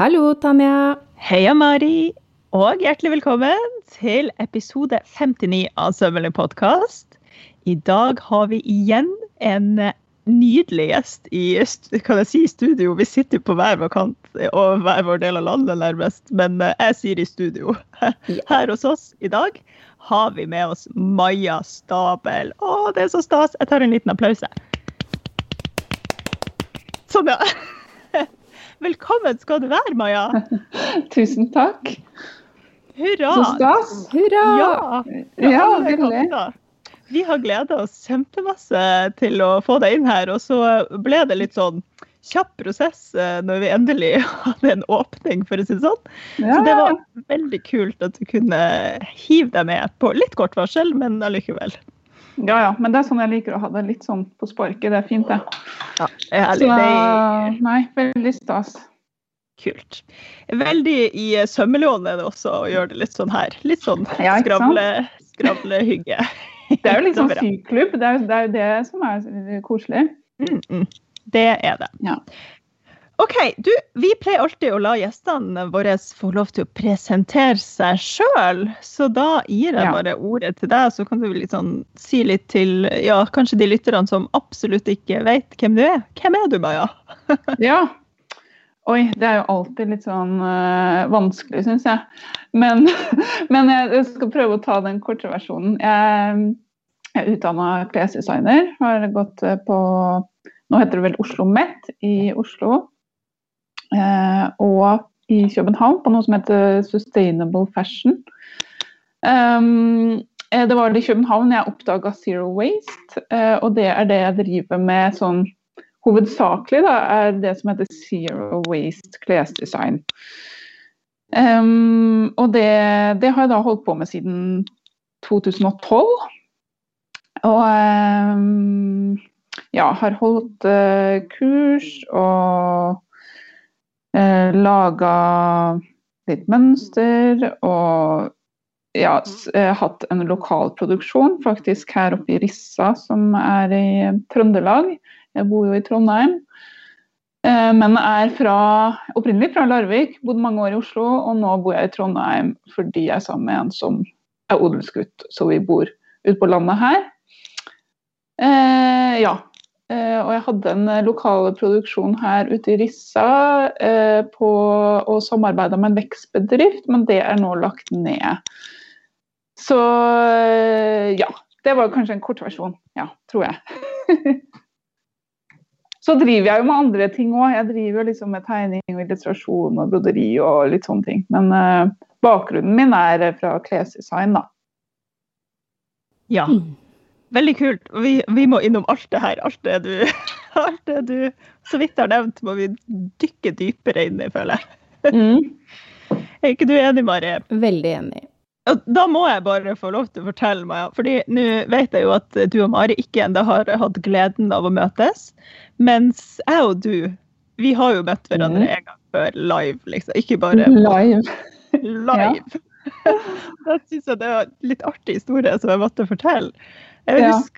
Hallo, Tanja. Heia, Mari. Og hjertelig velkommen til episode 59 av Sømmelig podkast. I dag har vi igjen en nydelig gjest i kan jeg si, studio. Vi sitter på hver vår kant og hver vår del av landet, nærmest. Men eh, jeg sier i studio. Her hos oss i dag har vi med oss Maja Stabel. Å, det er så stas! Jeg tar en liten applaus. Sånn, ja. Velkommen skal du være, Maja. Tusen takk. Hurra. Så stas. Hurra! Ja, Ja, veldig. Vi har gleda oss kjempemasse til å få deg inn her, og så ble det litt sånn kjapp prosess eh, når vi endelig hadde en åpning, for å si det sånn. Ja, Så det var veldig kult at du kunne hive deg med på litt kort varsel, men allikevel. Ja, ja, men det er sånn jeg liker å ha det litt sånn på sparket. Det er fint, det. Ja, er herlig. Så, Det er nei, veldig stas. kult. Veldig i sømmelån er det også å gjøre det litt sånn her. Litt sånn Ja, skravle, skravlehygge. Det er jo liksom sånn syklubb. Det er, jo- det det som er koselig. Mm, mm. Det er det. Ja. OK, du, vi pleier alltid å la gjestene våre få lov til å presentere seg sjøl. Så da gir jeg bare ordet til deg, så kan du litt sånn si litt til ja, kanskje de lytterne som absolutt ikke vet hvem du er. Hvem er du, Maja? Ja. Oi, det er jo alltid litt sånn uh, vanskelig, syns jeg. Men, men jeg skal prøve å ta den korte versjonen. Jeg, jeg er utdanna klesdesigner. Har gått øh, på Nå heter det vel Oslo OsloMet i Oslo. Eh, og i København på noe som heter Sustainable Fashion. Um, det var i København jeg oppdaga Zero Waste, eh, og det er det jeg driver med sånn hovedsakelig da, er det som heter Zero Waste klesdesign. Um, og det, det har jeg da holdt på med siden 2012. Og um, ja, har holdt uh, kurs og uh, laga litt mønster og ja, eh, hatt en lokal produksjon faktisk her oppe i Rissa, som er i Trøndelag. Jeg bor jo i Trondheim. Eh, Men er fra, opprinnelig fra Larvik, bodd mange år i Oslo, og nå bor jeg i Trondheim fordi jeg er sammen med en som er odelsgutt, så vi bor ute på landet her. Eh, ja. Eh, og jeg hadde en eh, lokal produksjon her ute i Rissa eh, på, og samarbeida med en vekstbedrift, men det er nå lagt ned. Så eh, ja. Det var kanskje en kortversjon, ja, tror jeg. Så driver jeg jo med andre ting òg. Jeg driver jo liksom med tegning og illustrasjon og broderi og litt sånne ting. Men eh, bakgrunnen min er fra klesdesign, da. Ja, Mm. Veldig kult. Vi, vi må innom alt det her. Alt det du, alt det du så vidt har nevnt, må vi dykke dypere inn i, føler jeg. Er ikke du enig, Mari? Veldig enig. Og da må jeg bare få lov til å fortelle meg, fordi nå vet jeg jo at du og Mari ikke ennå har hatt gleden av å møtes, mens jeg og du, vi har jo møtt hverandre mm. en gang før live, liksom. Ikke bare Live. live. da syns jeg det var en litt artig historie som jeg måtte fortelle. Jeg Ja. husker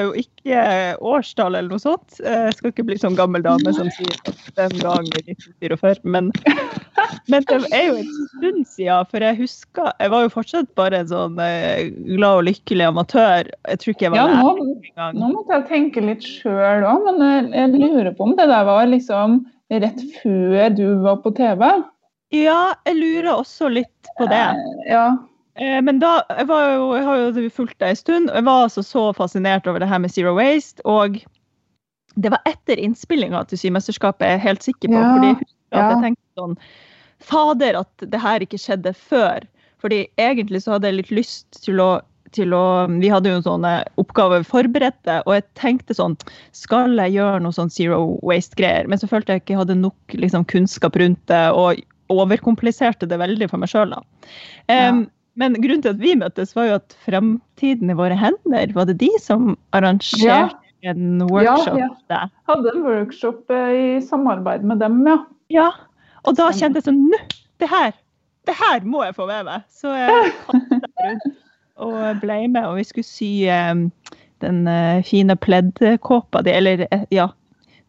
jo ikke årstall eller noe sånt. Jeg skal ikke bli sånn gammel dame som sier at den gang i 1944, men, men det er jo en stund siden. For jeg husker Jeg var jo fortsatt bare en sånn eh, glad og lykkelig amatør. Jeg tror ikke jeg var Ja, nå, engang. nå måtte jeg tenke litt sjøl òg, men jeg, lurer på om det der var liksom rett før du var på TV? Ja, jeg lurer også litt på det. Eh, Ja. Eh, Men da, jeg, var jo, jeg har jo fulgt deg en stund, og jeg var altså så fascinert over det her med Zero Waste. Og det var etter innspillinga til Symesterskapet, jeg er helt sikker på. Ja, fordi jeg ja. jeg tenkte sånn Fader, at det her ikke skjedde før. Fordi egentlig så hadde jeg litt lyst til å til å, Vi hadde jo sånne oppgaver forberedte, og jeg tenkte sånn Skal jeg gjøre noe sånn zero waste-greier? Men så følte jeg ikke jeg hadde nok liksom, kunnskap rundt det, og overkompliserte det veldig for meg sjøl. Um, men grunnen til at vi møttes, var jo at Fremtiden i våre hender, var det de som arrangerte en workshop ja. ja. Hadde en workshop eh, i samarbeid med dem, ja. Ja. Og da kjente jeg sånn Nå! Det her! Det her må jeg få med meg! Så jeg kastet rundt og ble med, og vi skulle sy um, den eh, fine pleddkåpa di, eller ja,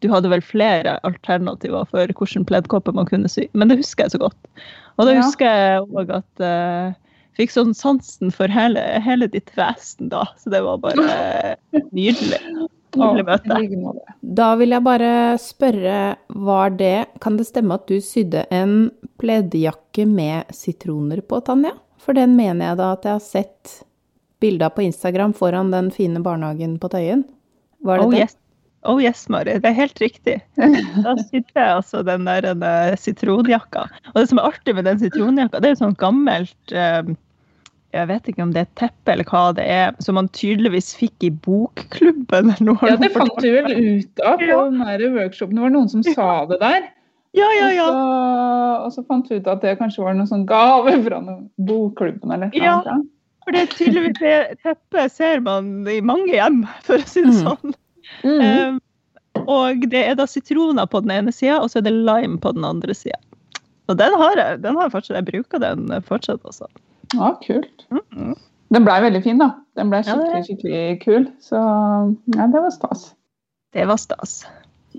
du hadde vel flere alternativer for hvilken pleddkåpe man kunne sy. Men det husker jeg så godt. Og da Ja. husker jeg òg at jeg fikk sånn sansen for hele, hele ditt vesen da. Så det var bare nydelig. Nydelig møte. Da vil jeg bare spørre, var det Kan det stemme at du sydde en pleddjakke med sitroner på, Tanja? For den mener jeg da at jeg har sett bilder på Instagram foran den fine barnehagen på Tøyen. Var det Oh det? yes. oh yes, Mari. Det er helt riktig. Da sydde jeg altså den der den, eh, sitronjakka. Og det som er artig med den sitronjakka, det er jo sånn gammelt eh, Jeg vet ikke om det er et teppe eller hva det er, som man tydeligvis fikk i bokklubben. Ja, det fant du vel ut av på Ja. den der workshopen. Det var noen som sa det der. Ja, ja, ja. Og, så, og så fant vi ut at det kanskje var noen sånn gave fra bokklubben eller noe. Ja. For det er tydeligvis det teppet ser man i mange hjem, for å si det Mm. sånn. Mhm. Um, og det er da sitroner på den ene sida, og så er det lime på den andre sida. Og den har jeg. den har jeg fortsatt. Jeg bruker den fortsatt, altså. Ja, kult. Mhm. Den blei veldig fin, da. Den blei skikkelig, skikkelig kul. Så ja, det var stas. Det var stas.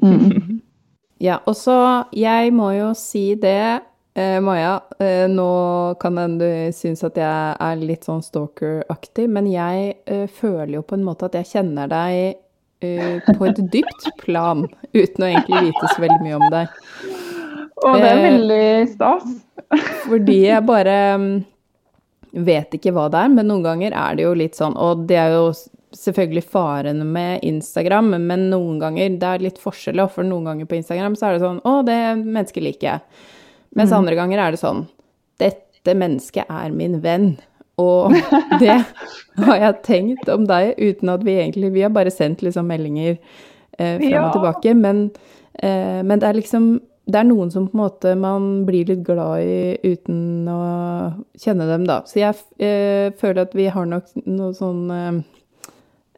Mm. Ja, og så Jeg må jo si det, eh, Maja. Eh, nå kan hende du synes at jeg er litt sånn stalker-aktig, men jeg eh, føler jo på en måte at jeg kjenner deg eh, på et dypt plan, uten å egentlig vite så veldig mye om deg. Og det er Eh, veldig stas. Fordi jeg bare mm, vet ikke hva det er, men noen ganger er det jo litt sånn Og det er jo selvfølgelig faren med Instagram, men noen ganger det er litt forskjell. For noen ganger på Instagram så er det sånn Å, det mennesket liker jeg. Mens andre ganger er det sånn Dette mennesket er min venn. Og det har jeg tenkt om deg uten at vi egentlig Vi har bare sendt liksom meldinger eh, fram Ja. og tilbake, men, eh, men det er liksom det er noen som på en måte man blir litt glad i uten å kjenne dem, da. Så jeg eh, føler at vi har nok noe sånn eh,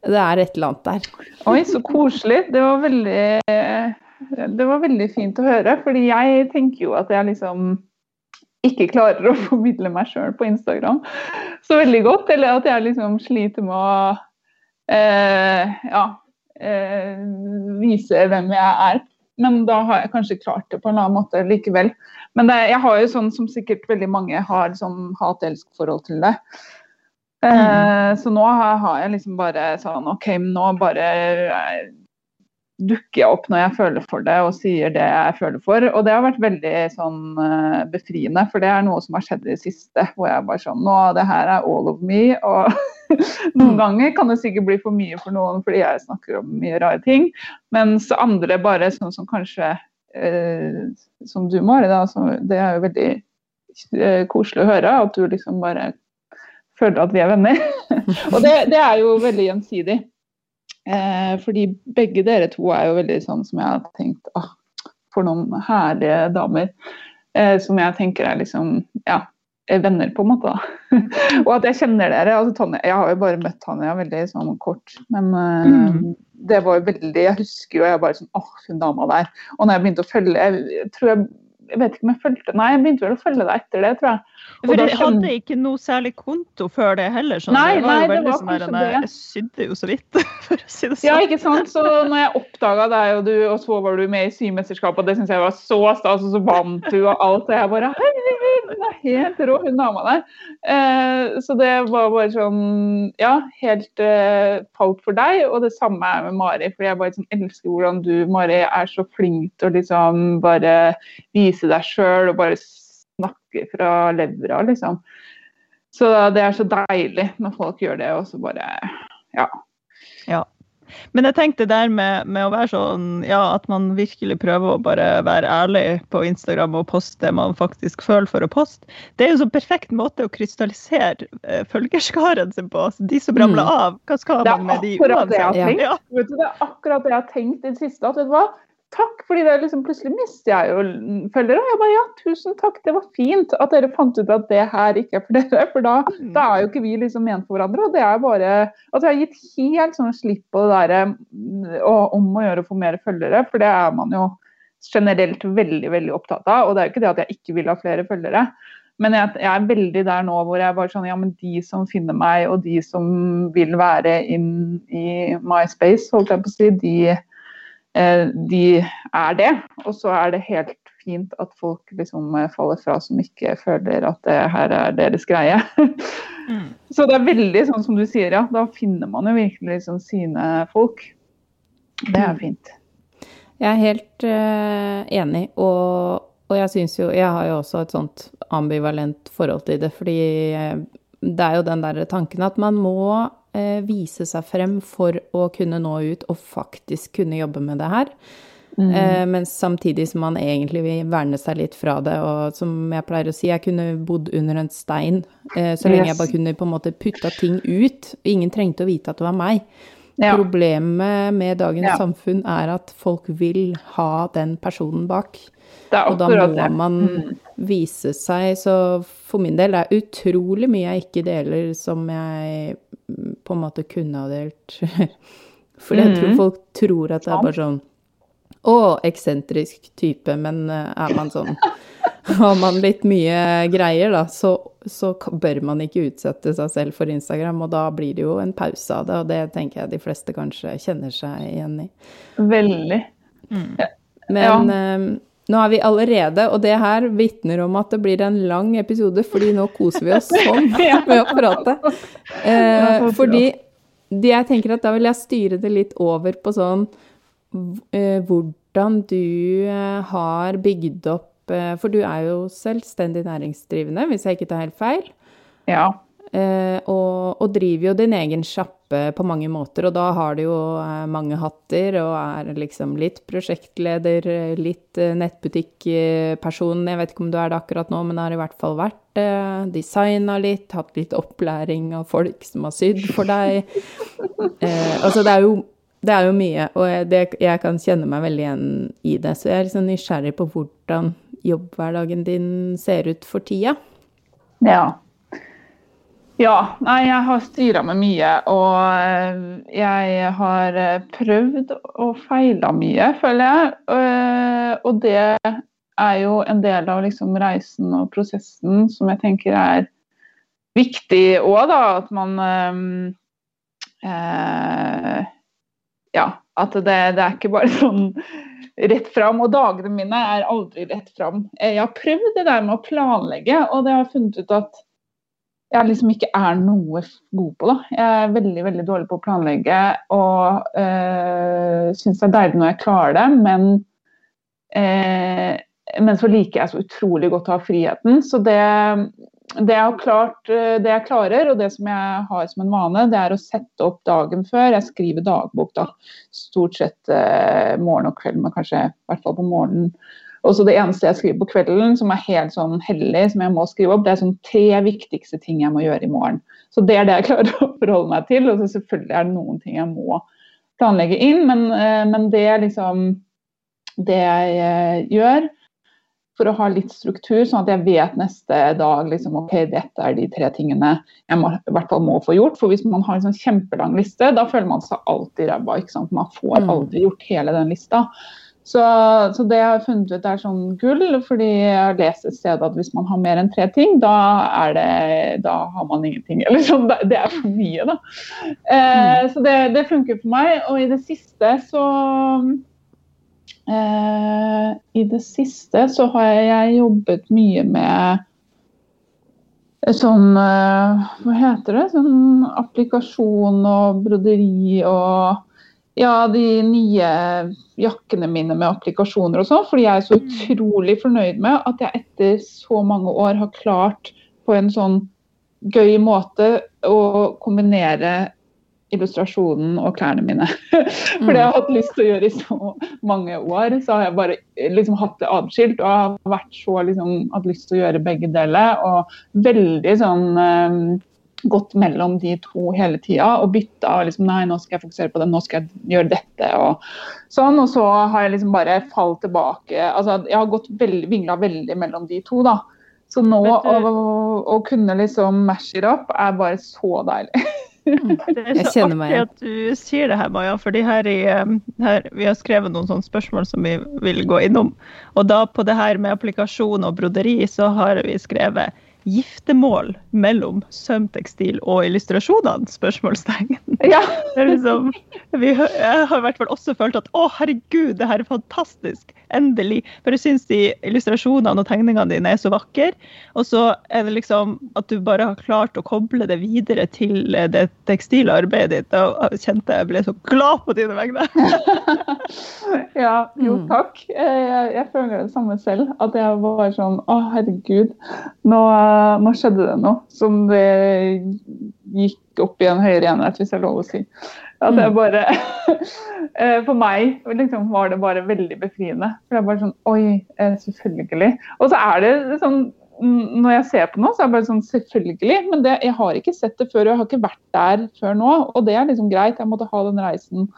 Det er et eller annet der. Oi, så koselig. Det var veldig Det var veldig fint å høre. Fordi jeg tenker jo at jeg liksom ikke klarer å formidle meg sjøl på Instagram så veldig godt. Eller at jeg liksom sliter med å eh, ja, eh, vise hvem jeg er. Men da har jeg kanskje klart det på en annen måte likevel. Men det, jeg har jo sånn som sikkert veldig mange har, sånn hat-elsk-forhold til det. Eh, Så nå har, har jeg liksom bare sånn OK, nå bare eh, dukker jeg opp når jeg føler for det og sier det jeg føler for. Og det har vært veldig sånn eh, befriende, for det er noe som har skjedd i det siste. Hvor jeg bare sånn Nå, det her er all of me. Og noen ganger kan det sikkert bli for mye for noen fordi jeg snakker om mye rare ting. Mens andre bare sånn som kanskje eh, Som du, Mari, da. Så det er jo veldig eh, koselig å høre. At du liksom bare føler at vi er venner. og det, det er jo veldig gjensidig. Eh, fordi begge dere to er jo veldig sånn som jeg har tenkt ah, For noen herlige damer. Eh, som jeg tenker er liksom ja, er venner, på en måte. da. og at jeg kjenner dere. altså Tanja, Jeg har jo bare møtt Tanja veldig sånn kort. Men eh, Mm. det var jo veldig Jeg husker jo jeg bare sånn åh, hun dama der. Og når jeg begynte å følge jeg tror jeg jeg vet ikke om jeg fulgte Nei, jeg begynte vel å følge deg etter det, tror jeg. Og For jeg skjønner- hadde ikke noe særlig konto før det heller. Sånn. Nei, det var nei, jo det veldig var sånn kanskje nei. Jeg sydde jo så vidt, for å si det sånn. Ja, ikke sant? Så når jeg oppdaga deg, og, du, og så var du med i Symesterskapet, og det syns jeg var så stas, og så vant du og alt, og jeg bare Herregud, hun er helt rå, hun dama der. Eh, så det var bare sånn Ja, helt eh, falt for deg, og det samme er med Mari. For jeg bare sånn, elsker hvordan du, Mari, er så flink til å liksom bare vise deg sjøl og bare snakke fra levra, liksom. Så det er så deilig når folk gjør det, og så bare Ja. Men jeg tenkte der med, med å være sånn, ja, at man virkelig prøver å bare være ærlig på Instagram og poste det man faktisk føler for å poste. Det er jo så perfekt måte å krystallisere eh, følgerskaren sin på. Altså, de som ramler Mm. av, hva skal man med de det uansett? tenkt. Ja. Det er akkurat det jeg har tenkt i det siste. At vet du hva? Takk, fordi det er liksom plutselig mister jeg jo følgere. Og jeg bare ja, tusen takk, det var fint at dere fant ut at det her ikke er for dere. For da, Mm. da er jo ikke vi liksom ment for hverandre. Og det er bare at jeg har gitt helt sånn slipp på det derre mm, om å gjøre å få mer følgere, for det er man jo generelt veldig, veldig opptatt av. Og det er jo ikke det at jeg ikke vil ha flere følgere. Men jeg, jeg er veldig der nå hvor jeg bare sånn Ja, men de som finner meg, og de som vil være inn i my space, holdt jeg på å si, de de er det. Og så er det helt fint at folk liksom eh, faller fra som ikke føler at det her er deres greie. Mm. Så det er veldig sånn som du sier, ja. Da finner man jo virkelig liksom sine folk. Det er mm. fint. Jeg er helt uh, enig, og, og jeg syns jo Jeg har jo også et sånt ambivalent forhold til det, fordi det er jo den der tanken at man må vise seg frem for å kunne nå ut og faktisk kunne jobbe med det her. Mm. Eh, men samtidig som man egentlig vil verne seg litt fra det. Og som jeg pleier å si, jeg kunne bodd under en stein eh, så lenge yes. jeg bare kunne på en måte putta ting ut. Ingen trengte å vite at det var meg. Ja. Problemet med dagens ja. samfunn er at folk vil ha den personen bak. Og da må man mm. vise seg. Så for min del det er utrolig mye jeg ikke deler som jeg mm, på en måte kunne ha delt. For jeg tror mm. folk tror at det er bare sånn å, eksentrisk type, men eh, er man sånn Har man litt mye greier, da, så, så, bør man ikke utsette seg selv for Instagram, og da blir det jo en pause av det, og det tenker jeg de fleste kanskje kjenner seg igjen i. Veldig. Mm. Men ja. Nå er vi allerede, og det her vitner om at det blir en lang episode, fordi nå koser vi oss sånn med å prate. Eh, fordi jeg tenker at da vil jeg styre det litt over på sånn Eh, hvordan du eh, har bygd opp eh, For du er jo selvstendig næringsdrivende, hvis jeg ikke tar helt feil. Ja. Og, og, driver jo din egen sjappe på mange måter, og da har du jo mange hatter og er liksom litt prosjektleder, litt nettbutikkperson. Jeg vet ikke om du er det akkurat nå, men har i hvert fall vært det. Designa litt, hatt litt opplæring av folk som har sydd for deg. Eh, altså det er jo det er jo mye, og det, jeg, kan kjenne meg veldig igjen i det. Så jeg er liksom nysgjerrig på hvordan jobbhverdagen din ser ut for tida. Ja. Ja, nei, jeg har styra med mye, og eh, jeg har eh, prøvd og feila mye, føler jeg. Eh, og det er jo en del av liksom reisen og prosessen som jeg tenker er viktig òg, da. At man eh, ja, at det, det, er ikke bare sånn rett fram. Og dagene mine er aldri rett fram. Jeg har prøvd det der med å planlegge, og det har funnet ut at jeg liksom ikke er noe god på. da. Jeg er veldig veldig dårlig på å planlegge og øh, syns det er deilig når jeg klarer det, men, øh, men så liker jeg så utrolig godt å ha friheten. Så det, det jeg, klart, eh, det jeg klarer, og det som jeg har som en vane, det er å sette opp dagen før. Jeg skriver dagbok da, stort sett øh, morgen og kveld, men kanskje i hvert fall på morgenen. Og så Det eneste jeg skriver på kvelden som er helt sånn hellig, som jeg må skrive opp, det er sånn tre viktigste ting jeg må gjøre i morgen. Så Det er det jeg klarer å forholde meg til. og så Selvfølgelig er det noen ting jeg må planlegge inn, men, eh, men det er liksom det jeg eh, gjør for å ha litt struktur, sånn at jeg vet neste dag liksom, ok, dette er de tre tingene jeg må, i hvert fall må få gjort. For hvis man har en sånn kjempelang liste, da føler man seg alltid ræva. Man får mm. aldri gjort hele den lista. Så, så, det jeg har funnet ut er sånn gull, fordi jeg har lest et sted at hvis man har mer enn tre ting, da, det, da har man ingenting. Eller sånn, det er for mye, da. Eh, mm. Så det, det funker for meg. Og i det siste så Eh, I det siste så har jeg jobbet mye med sånn eh, Hva heter det? Sånn applikasjon og broderi og ja, de nye jakkene mine med applikasjoner og sånn. Fordi jeg er så mm. utrolig fornøyd med at jeg etter så mange år har klart på en sånn gøy måte å kombinere illustrasjonen og klærne mine. For det jeg har hatt lyst til å gjøre i så mange år, så har jeg bare liksom hatt det atskilt. Og har vært så liksom hatt lyst til å gjøre begge deler. Og veldig sånn um, gått mellom de to hele tida og bytta. liksom, Nei, nå skal jeg fokusere på det, nå skal jeg gjøre dette. Og sånn, og så har jeg liksom bare falt tilbake. altså Jeg har gått veldig, vingla veldig mellom de to. da. Så nå å, å kunne liksom mash it up er bare så deilig. Det er så artig at du sier det her, Maja. fordi her, i, um, her Vi har skrevet noen sånne spørsmål som vi vil gå innom. Og da på det her med applikasjon og broderi, så har vi skrevet giftermål mellom sømtekstil og illustrasjonene? spørsmålstegn. Ja. Liksom, vi, jeg har i hvert fall også følt at å, herregud, det her er fantastisk. Endelig. For jeg syns de illustrasjonene og tegningene dine er så vakre. Og så er det liksom at du bare har klart å koble det videre til eh, det tekstile arbeidet ditt. Jeg kjente jeg ble så glad på dine vegne. Ja, jo Mm. takk. Eh, Jeg, jeg føler det samme selv. At jeg var sånn Å, herregud. Nå, eh, nå skjedde det noe som det gikk opp i en høyere enhet, hvis jeg er lov å si. At jeg bare eh, For meg liksom, var det bare veldig befriende. For det er bare sånn Oi, eh, selvfølgelig. Og så er det sånn mm, når jeg ser på noe, så er det bare sånn selvfølgelig. Men det, jeg har ikke sett det før, og jeg har ikke vært der før nå. Og det er liksom greit. Jeg måtte ha den reisen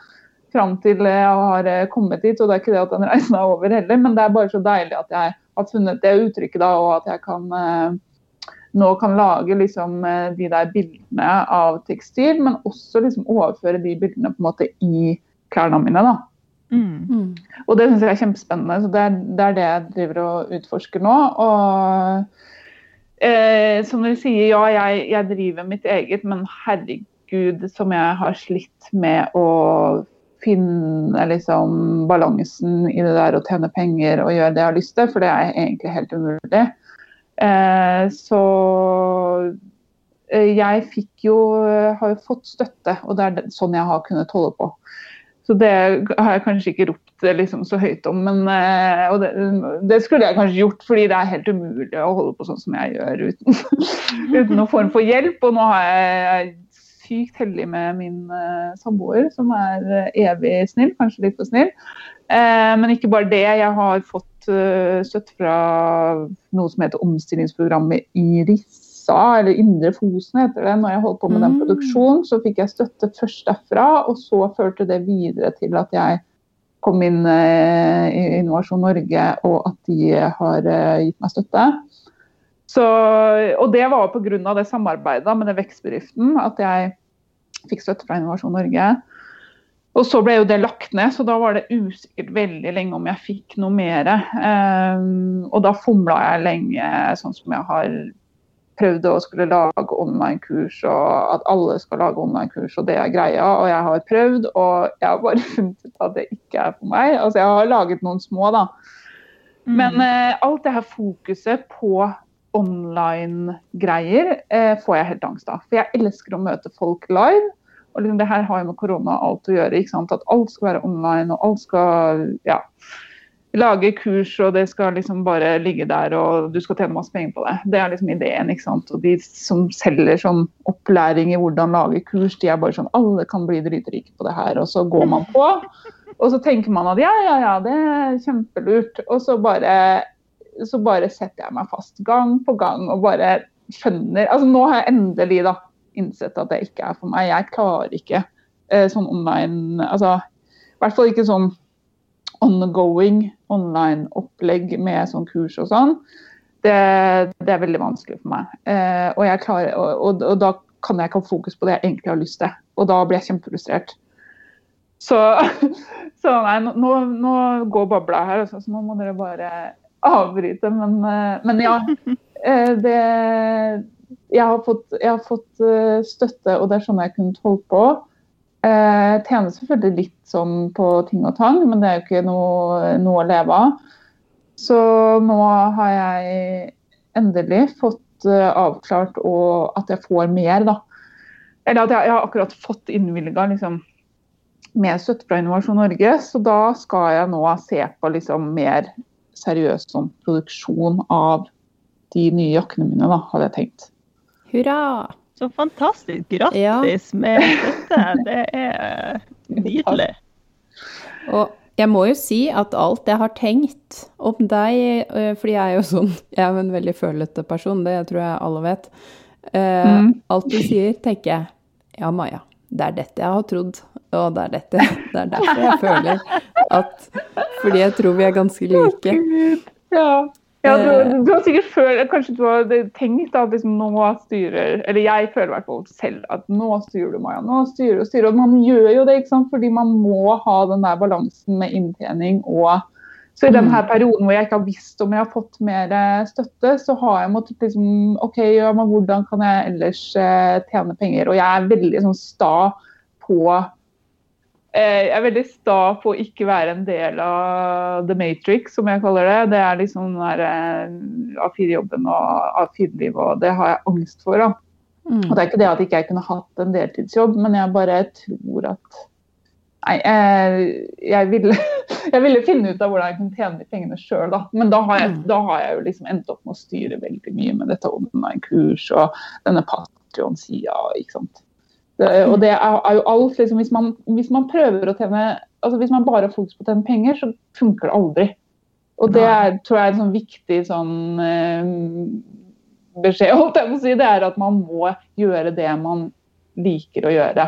fram til jeg har eh, kommet dit. Og det er ikke det at den reisen er over heller, men det er bare så deilig at jeg har funnet det uttrykket da, og at jeg kan nå kan lage liksom eh, de der bildene av tekstil, men også liksom overføre de bildene på en måte i klærne mine. da. Mm. Mm. Og det syns jeg er kjempespennende. så det er, det er det jeg driver og utforsker nå. Og eh, som dere sier, ja, jeg, jeg driver mitt eget, men herregud som jeg har slitt med å finne liksom balansen i det der å tjene penger og gjøre det jeg har lyst til, for det er egentlig helt umulig. Eh, så eh, jeg fikk jo, har jo fått støtte, og det er sånn jeg har kunnet holde på. Så det har jeg kanskje ikke ropt eh, liksom, så høyt om, men eh, og det, det skulle jeg kanskje gjort, fordi det er helt umulig å holde på sånn som jeg gjør uten, uten noen form for hjelp. Og nå har jeg, sykt heldig med min uh, samboer, som er uh, evig snill, kanskje litt for snill. Uh, men ikke bare det, jeg har fått støtte fra noe som heter omstillingsprogrammet i Rissa, eller Indre Fosen heter det. Når jeg holdt på med den Mm. produksjonen, så fikk jeg støtte først derfra, og så førte det videre til at jeg kom inn i Innovasjon Norge, og at de har gitt meg støtte. Så, og det var pga. det samarbeidet med den vekstbedriften at jeg fikk støtte fra Innovasjon Norge. Og så ble jo det lagt ned, så da var det usikkert veldig lenge om jeg fikk noe mer. Um, og da fomla jeg lenge, sånn som jeg har prøvd å skulle lage online-kurs, og at alle skal lage online-kurs, og det er greia. Og jeg har prøvd, og jeg har bare funnet ut at det ikke er for meg. Altså jeg har laget noen små, da. Mm. Men uh, alt det her fokuset på online-greier eh, får jeg helt angst av. For jeg elsker å møte folk live. Og liksom, det her har jo med korona alt å gjøre. ikke sant? At alt skal være online, og alt skal ja, lage kurs, og det skal liksom bare ligge der, og du skal tjene masse penger på det. Det er liksom ideen. ikke sant? Og de som selger sånn opplæring i hvordan lage kurs, de er bare sånn Alle kan bli dritrike på det her. Og så går man på. Og så tenker man at ja, ja, ja, det er kjempelurt. Og så bare, så bare setter jeg meg fast gang på gang og bare skjønner Altså nå har jeg endelig da innsett at det ikke er for meg. Jeg klarer ikke eh, sånn online Altså i hvert fall ikke sånn ongoing online-opplegg med sånn kurs og sånn. Det, det er veldig vanskelig for meg. Eh, og, klarer, og, og, og da kan jeg ikke ha fokus på det jeg egentlig har lyst til. Og da blir jeg kjempefrustrert. Så, så nei, nå, nå går babla her, altså, så nå må dere bare avbryte. Men, eh, men ja. eh, Det Jeg har fått, jeg har fått eh, støtte, og det er sånn jeg kunne holdt på. Jeg tjener selvfølgelig litt sånn på ting og tang, men det er jo ikke noe, noe å leve av. Så nå har jeg endelig fått avklart og at jeg får mer, da. Eller at jeg, jeg har akkurat fått innvilga liksom, mer støtte fra Innovasjon Norge, så da skal jeg nå se på liksom mer seriøs sånn, produksjon av de nye jakkene mine, da, hadde jeg tenkt. Hurra! Så fantastisk. Grattis med dette. Det er nydelig. Og jeg må jo si at alt jeg har tenkt om deg, eh, fordi jeg er jo sånn Jeg er jo en veldig følete person, det tror jeg alle vet. Eh, Mm. Alt du sier, tenker jeg Ja, Maja, det er dette jeg har trodd. Og det er dette Det er derfor jeg føler at Fordi jeg tror vi er ganske like. Ja. ja du, du har sikkert følt, kanskje du har tenkt at liksom, nå styrer Eller jeg føler i hvert fall selv at nå styrer du, Maja. Nå styrer du og styrer. Og man gjør jo det, ikke sant? fordi man må ha den der balansen med inntjening og så i denne perioden hvor jeg ikke har visst om jeg har fått mer eh, støtte, så har jeg måttet liksom OK, ja, men hvordan kan jeg ellers eh, tjene penger? Og jeg er veldig sånn sta på eh, Jeg er veldig sta på å ikke være en del av the matrix, som jeg kaller det. Det er liksom den eh, A4-jobben og A4-livet, og det har jeg angst for. da. Mm. Og det er ikke det at ikke jeg kunne hatt en deltidsjobb, men jeg bare tror at Nei, jeg, jeg, ville, jeg ville finne ut av hvordan jeg kunne tjene de pengene sjøl, da. Men da har, jeg, Mm. da har jeg jo liksom endt opp med å styre veldig mye med dette online-kurs og denne Patrion-sida, ikke sant. Det, og det er, er jo alt, liksom, hvis man, hvis man prøver å tjene altså Hvis man bare har fokus på å tjene penger, så funker det aldri. Og det er, tror jeg er en sånn viktig sånn eh, beskjed, holdt jeg på å si. Det er at man må gjøre det man liker å gjøre.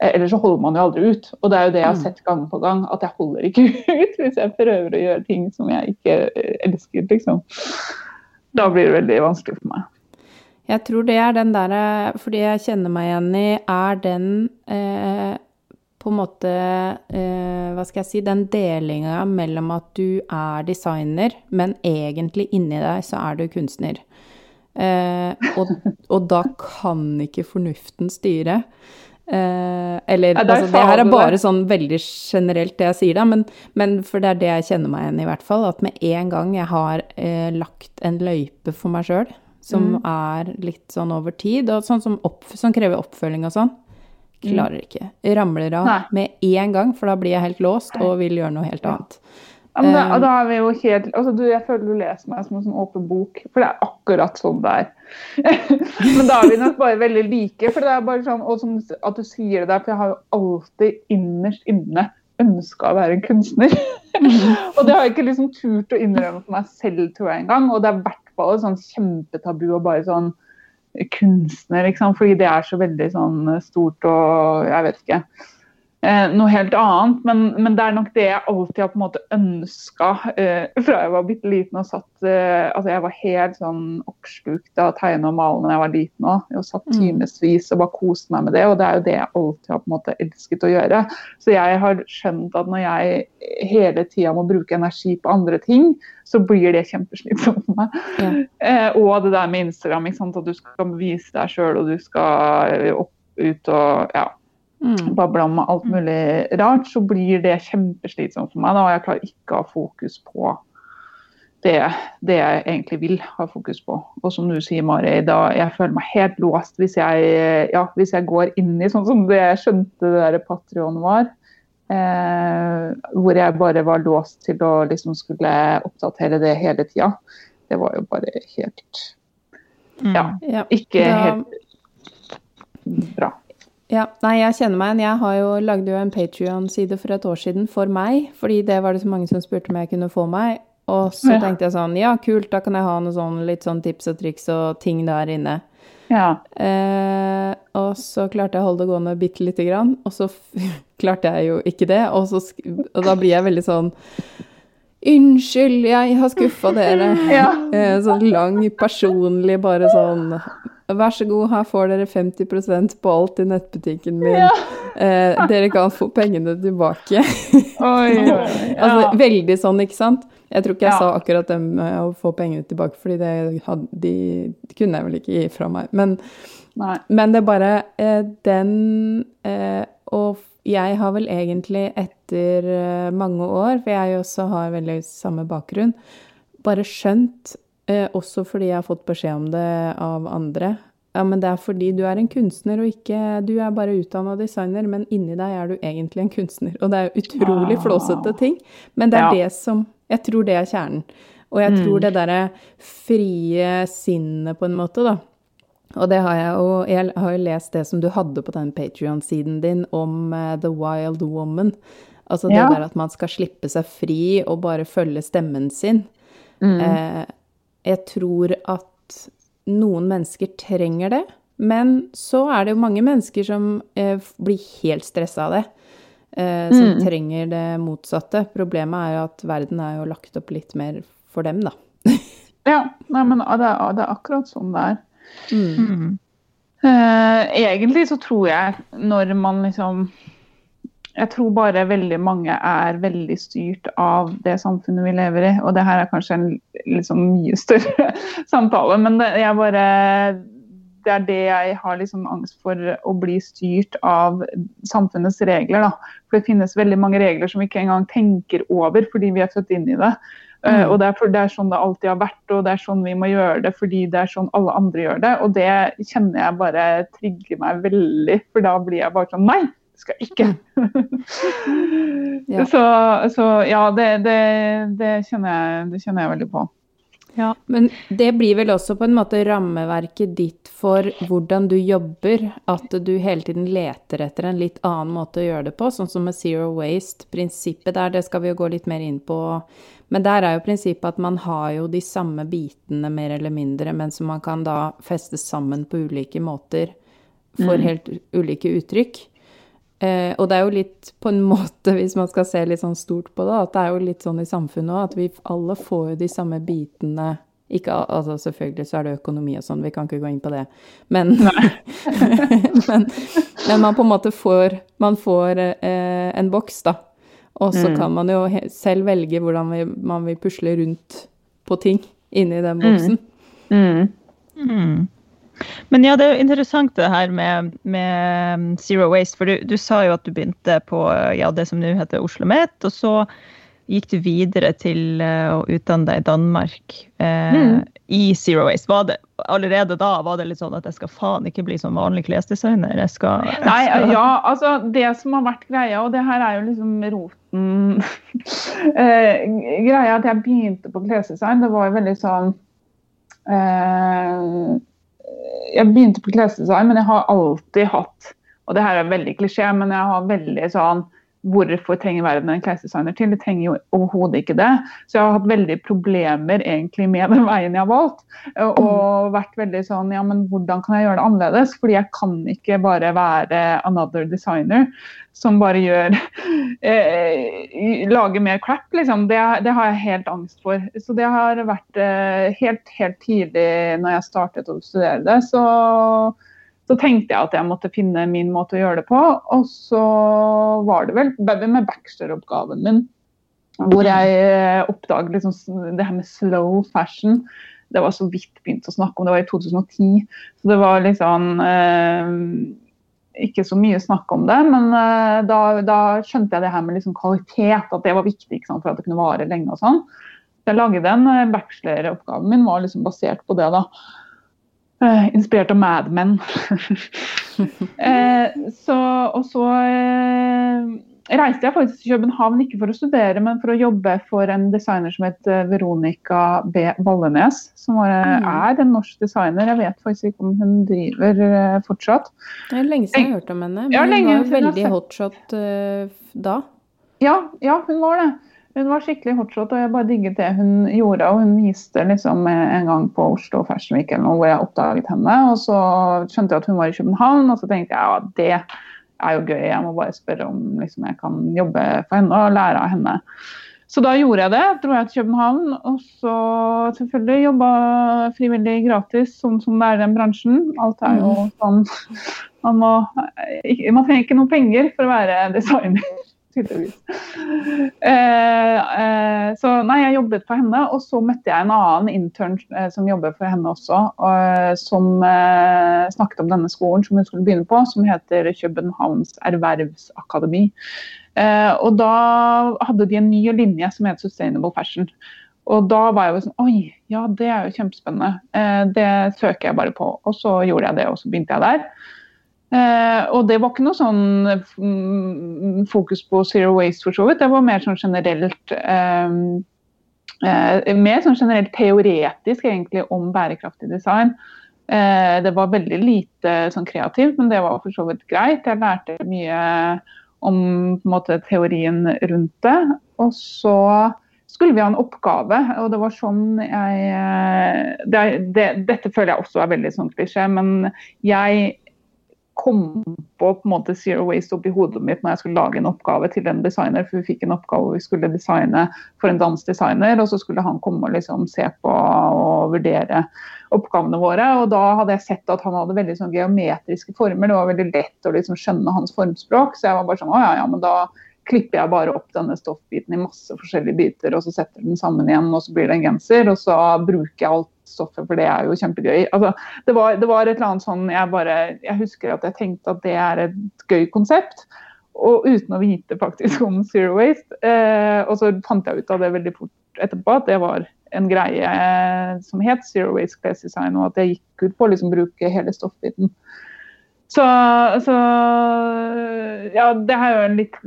Eh, Ellers så holder man jo aldri ut. Og det er jo det jeg har Mm. sett gang på gang, at jeg holder ikke ut hvis jeg prøver å gjøre ting som jeg ikke eh, elsker, liksom. Da blir det veldig vanskelig for meg. Jeg tror det er den derre Fordi jeg kjenner meg igjen i, er den eh, på en måte eh, Hva skal jeg si Den delinga mellom at du er designer, men egentlig inni deg så er du kunstner. Eh, og, og da kan ikke fornuften styre. Eh, eller Ja, altså, det her er bare det. sånn veldig generelt det jeg sier, da, men, men for det er det jeg kjenner meg igjen i, hvert fall. At med en gang jeg har eh, lagt en løype for meg sjøl, som Mm. er litt sånn over tid, og sånn som, opp, som krever oppfølging og sånn, klarer ikke. Ramler av Mm. Nei. med en gang, for da blir jeg helt låst og vil gjøre noe helt annet. Ja, men da, Eh, da er vi jo helt altså du, Jeg føler du leser meg som en sånn åpen bok, for det er akkurat sånn det er. men da er vi nok bare veldig like. for det er bare sånn, Og som at du sier det der, for jeg har jo alltid innerst inne ønska å være en kunstner. og det har jeg ikke liksom turt å innrømme for meg selv, tror jeg engang. Og det er i hvert fall et sånn kjempetabu å bare sånn kunstner, ikke sant? fordi det er så veldig sånn stort og jeg vet ikke. Eh, noe helt annet, men, men det er nok det jeg alltid har på en måte ønska eh, fra jeg var bitte liten og satt eh, Altså jeg var helt sånn oppslukt av å tegne og male da jeg var liten òg. Og satt Mm. timevis og bare koste meg med det, og det er jo det jeg alltid har på en måte elsket å gjøre. Så jeg har skjønt at når jeg hele tida må bruke energi på andre ting, så blir det kjempeslitsomt for meg. Ja. Eh, og det der med Instagram, at du skal vise deg sjøl og du skal opp, ut og ja, Mm. babla om alt mulig rart, så blir det kjempeslitsomt for meg. Da, og jeg klarer ikke å ha fokus på det, det jeg egentlig vil ha fokus på. Og som du sier, Mari, da jeg føler meg helt låst hvis jeg, ja, hvis jeg går inn i sånn som det jeg skjønte det der Patrion var. Eh, hvor jeg bare var låst til å liksom skulle oppdatere det hele tida. Det var jo bare helt Ja, Ja. ikke helt bra. Ja, nei, jeg kjenner meg igjen. Jeg har jo lagde jo en Patrion-side for et år siden for meg, fordi det var det så mange som spurte om jeg kunne få meg. Og så Ja. tenkte jeg sånn, ja, kult, da kan jeg ha noe sånn, litt sånn tips og triks og ting der inne. Ja. Eh, og så klarte jeg å holde det gående bitte lite grann, og så klarte jeg jo ikke det. Og, så, og da blir jeg veldig sånn Unnskyld, jeg har skuffa dere. Ja. Eh, sånn lang, personlig, bare sånn Vær så god, her får dere 50 på alt i nettbutikken min. Ja. Eh, dere kan få pengene tilbake. Oi. Altså, Ja. veldig sånn, ikke sant? Jeg tror ikke jeg Ja. sa akkurat det med å få pengene tilbake, fordi det, hadde, de, det kunne jeg vel ikke gi fra meg. Men, men det er bare eh, den eh, Og jeg har vel egentlig etter eh, mange år, for jeg også har veldig samme bakgrunn, bare skjønt, eh, også fordi jeg har fått beskjed om det av andre ja, men det er fordi du er en kunstner, og ikke Du er bare utdanna designer, men inni deg er du egentlig en kunstner. Og det er utrolig Ah. flåsete ting, men det er Ja. det som Jeg tror det er kjernen. Og jeg Mm. tror det derre frie sinnet, på en måte, da. Og det har jeg jo Jeg har jo lest det som du hadde på den Patrion-siden din om uh, The Wild Woman. Altså det Ja. der at man skal slippe seg fri og bare følge stemmen sin. Mm. Eh, jeg tror at noen mennesker trenger det, men så er det jo mange mennesker som eh, blir helt stressa av det. Eh, som Mm. trenger det motsatte. Problemet er jo at verden er jo lagt opp litt mer for dem, da. Ja, nei, men det er, det er akkurat sånn det er. Mm. Mm. Eh, egentlig så tror jeg når man liksom Jeg tror bare veldig mange er veldig styrt av det samfunnet vi lever i. Og det her er kanskje en liksom mye større samtale, men det, jeg bare det er det jeg har liksom angst for å bli styrt av samfunnets regler. Da. For det finnes veldig mange regler som vi ikke engang tenker over fordi vi er født inn i det. Mm. og det er, det er sånn det alltid har vært, og det er sånn vi må gjøre det fordi det er sånn alle andre gjør det. Og det kjenner jeg bare trigger meg veldig, for da blir jeg bare sånn Nei, skal ikke! ja. Så, så, ja, det, det, det, kjenner jeg, det kjenner jeg veldig på. Ja, Men det blir vel også på en måte rammeverket ditt for hvordan du jobber, at du hele tiden leter etter en litt annen måte å gjøre det på, sånn som med Zero Waste. Prinsippet der, det skal vi jo gå litt mer inn på. Men der er jo prinsippet at man har jo de samme bitene mer eller mindre, men som man kan da feste sammen på ulike måter for mm. helt ulike uttrykk. Eh, og det er jo litt på en måte, hvis man skal se litt sånn stort på det, at det er jo litt sånn i samfunnet òg, at vi alle får jo de samme bitene ikke, altså Selvfølgelig så er det økonomi og sånn, vi kan ikke gå inn på det. Men, men, men, man på en måte får Man får eh, en boks, da. Og så mm. kan man jo selv velge hvordan vi, man vil pusle rundt på ting inni den boksen. Mm. Mm. Men ja, det er jo interessant det her med, med Zero Waste. For du, du, sa jo at du begynte på ja, det som nå heter Oslo OsloMet, og så gikk du videre til uh, å utdanne deg i Danmark eh, mm. i Zero Waste. Var det, allerede da var det litt sånn at jeg skal faen ikke bli som vanlig klesdesigner? Jeg skal, jeg Nei, ja, altså det som har vært greia, og det her er jo liksom roten eh, Greia at jeg begynte på klesdesign, det var jo veldig sånn eh, jeg begynte på klesdesign, men jeg har alltid hatt Og det her er veldig klisjé, men jeg har veldig sånn Hvorfor trenger verden en klesdesigner til? Det trenger jo overhodet ikke det. Så jeg har hatt veldig problemer egentlig med den veien jeg har valgt. Og vært veldig sånn Ja, men hvordan kan jeg gjøre det annerledes? Fordi jeg kan ikke bare være another designer som bare gjør eh, Lager mer crap, liksom. Det, det, har jeg helt angst for. Så det har vært eh, helt, helt tidlig når jeg startet å studere det. så så tenkte jeg at jeg måtte finne min måte å gjøre det på. Og så var det vel med bacheloroppgaven min hvor jeg eh, oppdaget liksom det her med slow fashion. Det var så vidt begynt å snakke om, det var i 2010. Så det var liksom eh, ikke så mye snakk om det. Men eh, da, da, skjønte jeg det her med liksom kvalitet, at det var viktig for at det kunne vare lenge. og sånn. Jeg laget den eh, bacheloroppgaven min var liksom basert på det. da. Uh, inspirert av Mad Men. uh, så, og så uh, reiste jeg faktisk til København ikke for å studere, men for å jobbe for en designer som het Veronica B. Vallenes. Som var, mm. er en norsk designer. Jeg vet faktisk ikke om hun driver fortsatt. Det er lenge siden jeg har hørt om henne. Men ja, hun var veldig hotshot da. Ja, ja, hun var det. Hun var skikkelig hotshot, og jeg bare digget det hun gjorde. Og hun viste liksom en gang på Oslo Fashion Week eller noe, hvor jeg oppdaget henne. Og så skjønte jeg at hun var i København, og så tenkte jeg ja, det er jo gøy. Jeg må bare spørre om liksom, jeg kan jobbe for henne og lære av henne. Så da gjorde jeg det. Dro jeg til København. Og så selvfølgelig jobba frivillig gratis, sånn som det er i den bransjen. Alt er jo mm. sånn man, må, man trenger ikke noe penger for å være designer tydeligvis. Eh, eh, så nei, jeg jobbet for henne, og så møtte jeg en annen intern eh, som jobber for henne også, og, som snakket om denne skolen som hun skulle begynne på, som heter Københavns ervervsakademi. Og da hadde de en ny linje som het Sustainable Fashion. Og da var jeg jo sånn Oi, ja det er jo kjempespennende. Det søker jeg bare på. Og så gjorde jeg det, og så begynte jeg der. Eh, og det var ikke noe sånn mm, fokus på zero waste, for så vidt. Det var mer sånn generelt eh, Mer sånn generelt teoretisk egentlig om bærekraftig design. Eh, det var veldig lite sånn kreativt, men det var for så vidt greit. Jeg lærte mye om måte, teorien rundt det. Og så skulle vi ha en oppgave, og det var sånn jeg det, det, Dette føler jeg også er veldig sånn klisjé, men jeg kom på på en måte zero waste opp i hodet mitt når jeg skulle lage en oppgave til en designer. For vi fikk en oppgave hvor vi skulle designe for en dansdesigner, og så skulle han komme og liksom se på og vurdere oppgavene våre. Og da hadde jeg sett at han hadde veldig sånn geometriske former. Det var veldig lett å liksom skjønne hans formspråk. Så jeg var bare sånn å ja, ja, men da klipper jeg bare opp denne stoffbiten i masse forskjellige biter, og så setter den sammen igjen, og så blir det en genser. Og så bruker jeg alt stoffet, for det er jo kjempegøy. Altså, det, var, det var et eller annet sånn jeg bare Jeg husker at jeg tenkte at det er et gøy konsept. Og uten å vite faktisk om Zero Waste. Eh, og så fant jeg ut av det veldig fort etterpå at det var en greie som het Zero Waste Class Design, og at jeg gikk ut på å liksom bruke hele stoffbiten. Så, så, Ja, det er jo en litt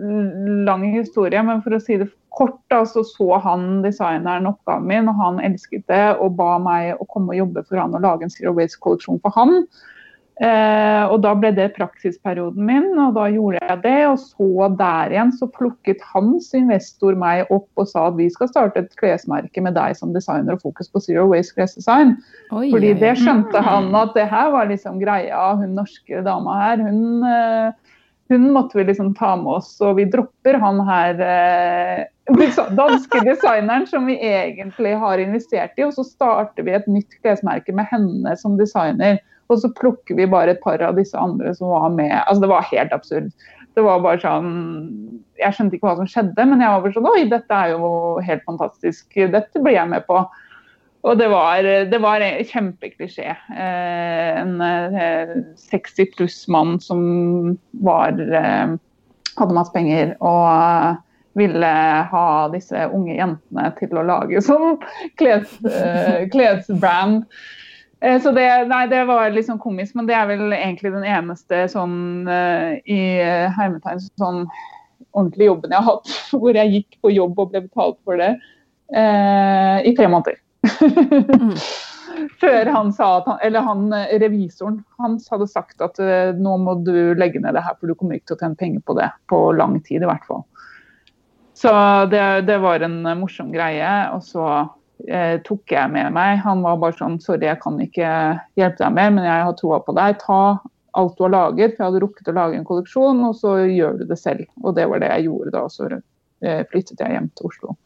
lang historie, men for å si det kort, da, så så han designeren oppgaven min, og han elsket det og ba meg å komme og jobbe for han og lage en Zero Waste-kolleksjon for han. Eh, og da ble det praksisperioden min, og da gjorde jeg det. Og så der igjen så plukket hans investor meg opp og sa at vi skal starte et klesmerke med deg som designer og fokus på Zero Waste klesdesign. Oi, Fordi det skjønte han at det her var liksom greia. Hun norske dama her, hun, eh, hun måtte vi liksom ta med oss. Og vi dropper han her eh, danske designeren som vi egentlig har investert i, og så starter vi et nytt klesmerke med henne som designer. Og så plukker vi bare et par av disse andre som var med. Altså Det var helt absurd. Det var bare sånn Jeg skjønte ikke hva som skjedde, men jeg var bare sånn Oi, dette er jo helt fantastisk. Dette blir jeg med på. Og det var, det var kjempeklisjé. Eh, en eh, 60 pluss mann som var eh, hadde masse penger og ville ha disse unge jentene til å lage sånn kles, eh, klesbrand. Eh, så det, nei, det var litt sånn komisk, men det er vel egentlig den eneste sånn uh, i hermetegn sånn ordentlige jobben jeg har hatt, hvor jeg gikk på jobb og ble betalt for det eh, i tre måneder. mm. Før han sa at han, eller han revisoren hans hadde sagt at nå må du legge ned det her, for du kommer ikke til å tjene penger på det på lang tid i hvert fall. Så det, det var en morsom greie. Og så eh, tok jeg med meg. Han var bare sånn Sorry, jeg kan ikke hjelpe deg mer, men jeg har troa på deg. Ta alt du har laget. For jeg hadde rukket å lage en kolleksjon, og så gjør du det selv. Og det var det jeg gjorde da. Så eh, flyttet jeg hjem til Oslo.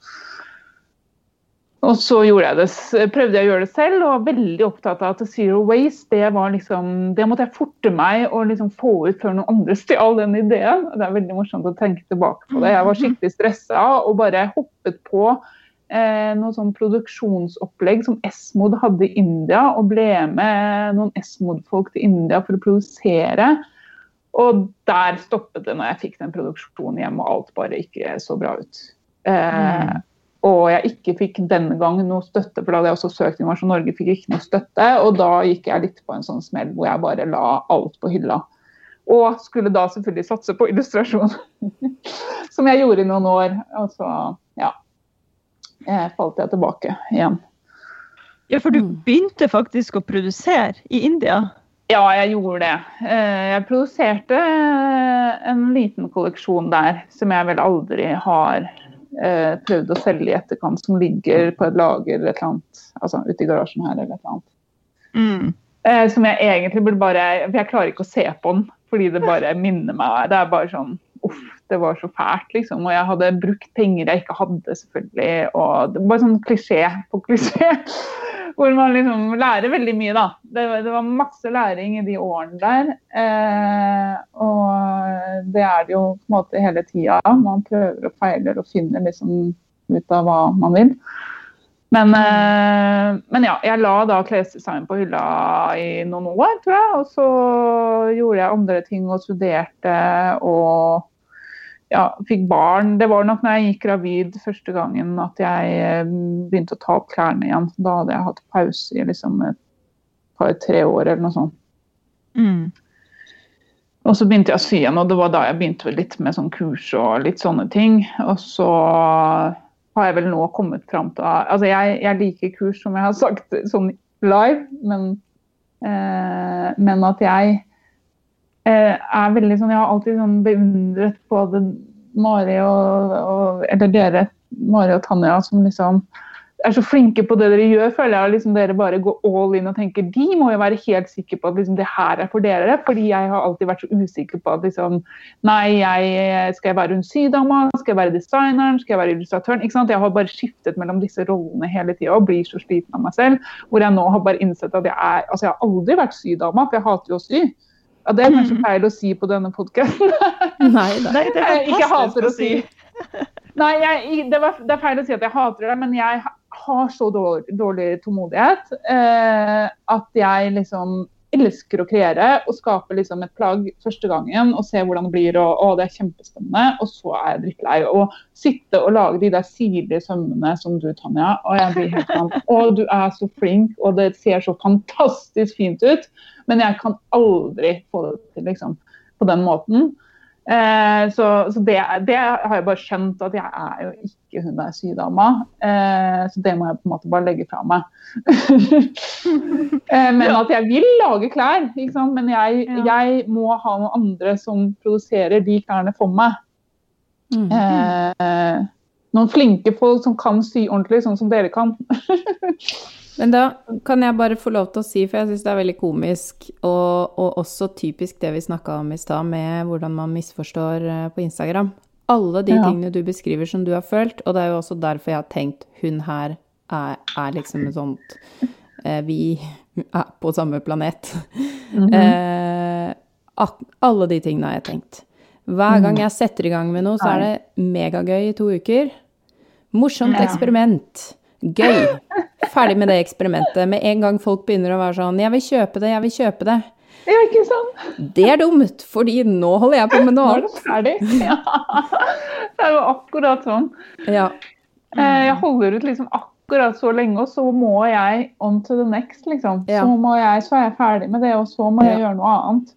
Og så jeg det, prøvde jeg å gjøre det selv og var veldig opptatt av at zero waste det var liksom, det måtte jeg forte meg å liksom få ut før noen andre stjal den ideen. Det er veldig morsomt å tenke tilbake på det. Jeg var skikkelig stressa og bare hoppet på eh, noe sånn produksjonsopplegg som Esmod hadde i India, og ble med noen Esmod-folk til India for å produsere. Og der stoppet det når jeg fikk den produksjonen hjem, og alt bare ikke så bra ut. Eh, mm. Og jeg ikke fikk denne gang noe støtte, for da hadde jeg også søkt Innovasjon Norge, fikk ikke noe støtte. Og da gikk jeg litt på en sånn smell hvor jeg bare la alt på hylla. Og skulle da selvfølgelig satse på illustrasjon, som jeg gjorde i noen år. Og så, ja eh, falt jeg tilbake igjen. Ja, for du mm. begynte faktisk å produsere i India? Ja, jeg gjorde det. Eh, jeg produserte eh, en liten kolleksjon der som jeg vel aldri har eh, prøvd å selge i etterkant, som ligger på et lager eller et eller annet, altså ute i garasjen her eller et eller annet. Mm. Som jeg egentlig burde bare For jeg klarer ikke å se på den, fordi det bare minner meg Det er bare sånn uff, det var så fælt, liksom. Og jeg hadde brukt penger jeg ikke hadde, selvfølgelig. Og det var sånn klisjé på klisjé. Hvor man liksom lærer veldig mye, da. Det, det var masse læring i de årene der. Eh, og det er det jo på en måte hele tida. Man prøver og feiler og finner liksom ut av hva man vil. Men, eh, men, ja, jeg la da klesdesign på hylla i noen år, tror jeg. Og så gjorde jeg andre ting og studerte og ja, fikk barn. Det var nok når jeg gikk gravid første gangen at jeg eh, begynte å ta opp klærne igjen. Da hadde jeg hatt pause i liksom et par-tre år eller noe sånt. Mm. Og så begynte jeg å sy igjen, og det var da jeg begynte litt med sånn kurs og litt sånne ting. Og så har jeg vel nå kommet fram til Altså jeg, jeg liker kurs, som jeg har sagt, sånn live, men, eh, men at jeg Eh, er veldig sånn Jeg har alltid sånn beundret både Mari og, og, Eller dere, Mari og Tanja, som liksom er så flinke på det dere gjør, føler jeg. Liksom dere bare går all in og tenker de må jo være helt sikre på at liksom, det her er for dere. Fordi jeg har alltid vært så usikker på at liksom Nei, jeg, skal jeg være hun sydama? Skal jeg være designeren? Skal jeg være illustratøren? Ikke sant? Jeg har bare skiftet mellom disse rollene hele tida og blir så sliten av meg selv. Hvor jeg nå har bare innsett at jeg er Altså, jeg har aldri vært sydama, for jeg hater jo å sy. Ja, det er kanskje mm. feil å si på denne podkasten. Nei, nei, det er ikke hater å si. Nei, jeg, det, var, det, er feil å si at jeg hater det, men jeg har så dårlig, dårlig tålmodighet eh, at jeg liksom elsker å kreere og skape liksom et plagg første gangen og se hvordan det blir. og, og Det er kjempespennende. Og så er jeg drittlei. Å sitte og lage de der sirlige sømmene som du, Tanja. Og jeg blir helt sånn Å, du er så flink, og det ser så fantastisk fint ut. Men jeg kan aldri få det til, liksom. På den måten. Eh, så, så det, det, har jeg bare skjønt at jeg er jo ikke hun der sydama. Eh, så det må jeg på en måte bare legge fra meg. eh, men at jeg vil lage klær, men jeg, jeg, må ha noen andre som produserer de klærne for meg. Mm. Eh, noen flinke folk som kan sy ordentlig, sånn som dere kan. Men da kan jeg bare få lov til å si, for jeg syns det er veldig komisk, og, og også typisk det vi snakka om i stad, med hvordan man misforstår eh, på Instagram. Alle de ja. tingene du beskriver som du har følt, og det er jo også derfor jeg har tenkt hun her er, er liksom et sånt eh, Vi er på samme planet. Mm -hmm. eh, alle de tingene har jeg tenkt. Hver gang mm. jeg setter i gang med noe, så er det megagøy i to uker. Morsomt eksperiment. Gøy. Ferdig med det eksperimentet. Med en gang folk begynner å være sånn 'Jeg vil kjøpe det, jeg vil kjøpe det'. Ja, ikke sant? Det er dumt, fordi nå holder jeg på med noe annet. Nå er det ferdig. Ja. Det er jo akkurat sånn. Ja. Eh, jeg holder ut liksom akkurat så lenge, og så må jeg on to the next, liksom. Ja. Så, må jeg, så er jeg ferdig med det, og så må jeg gjøre noe annet.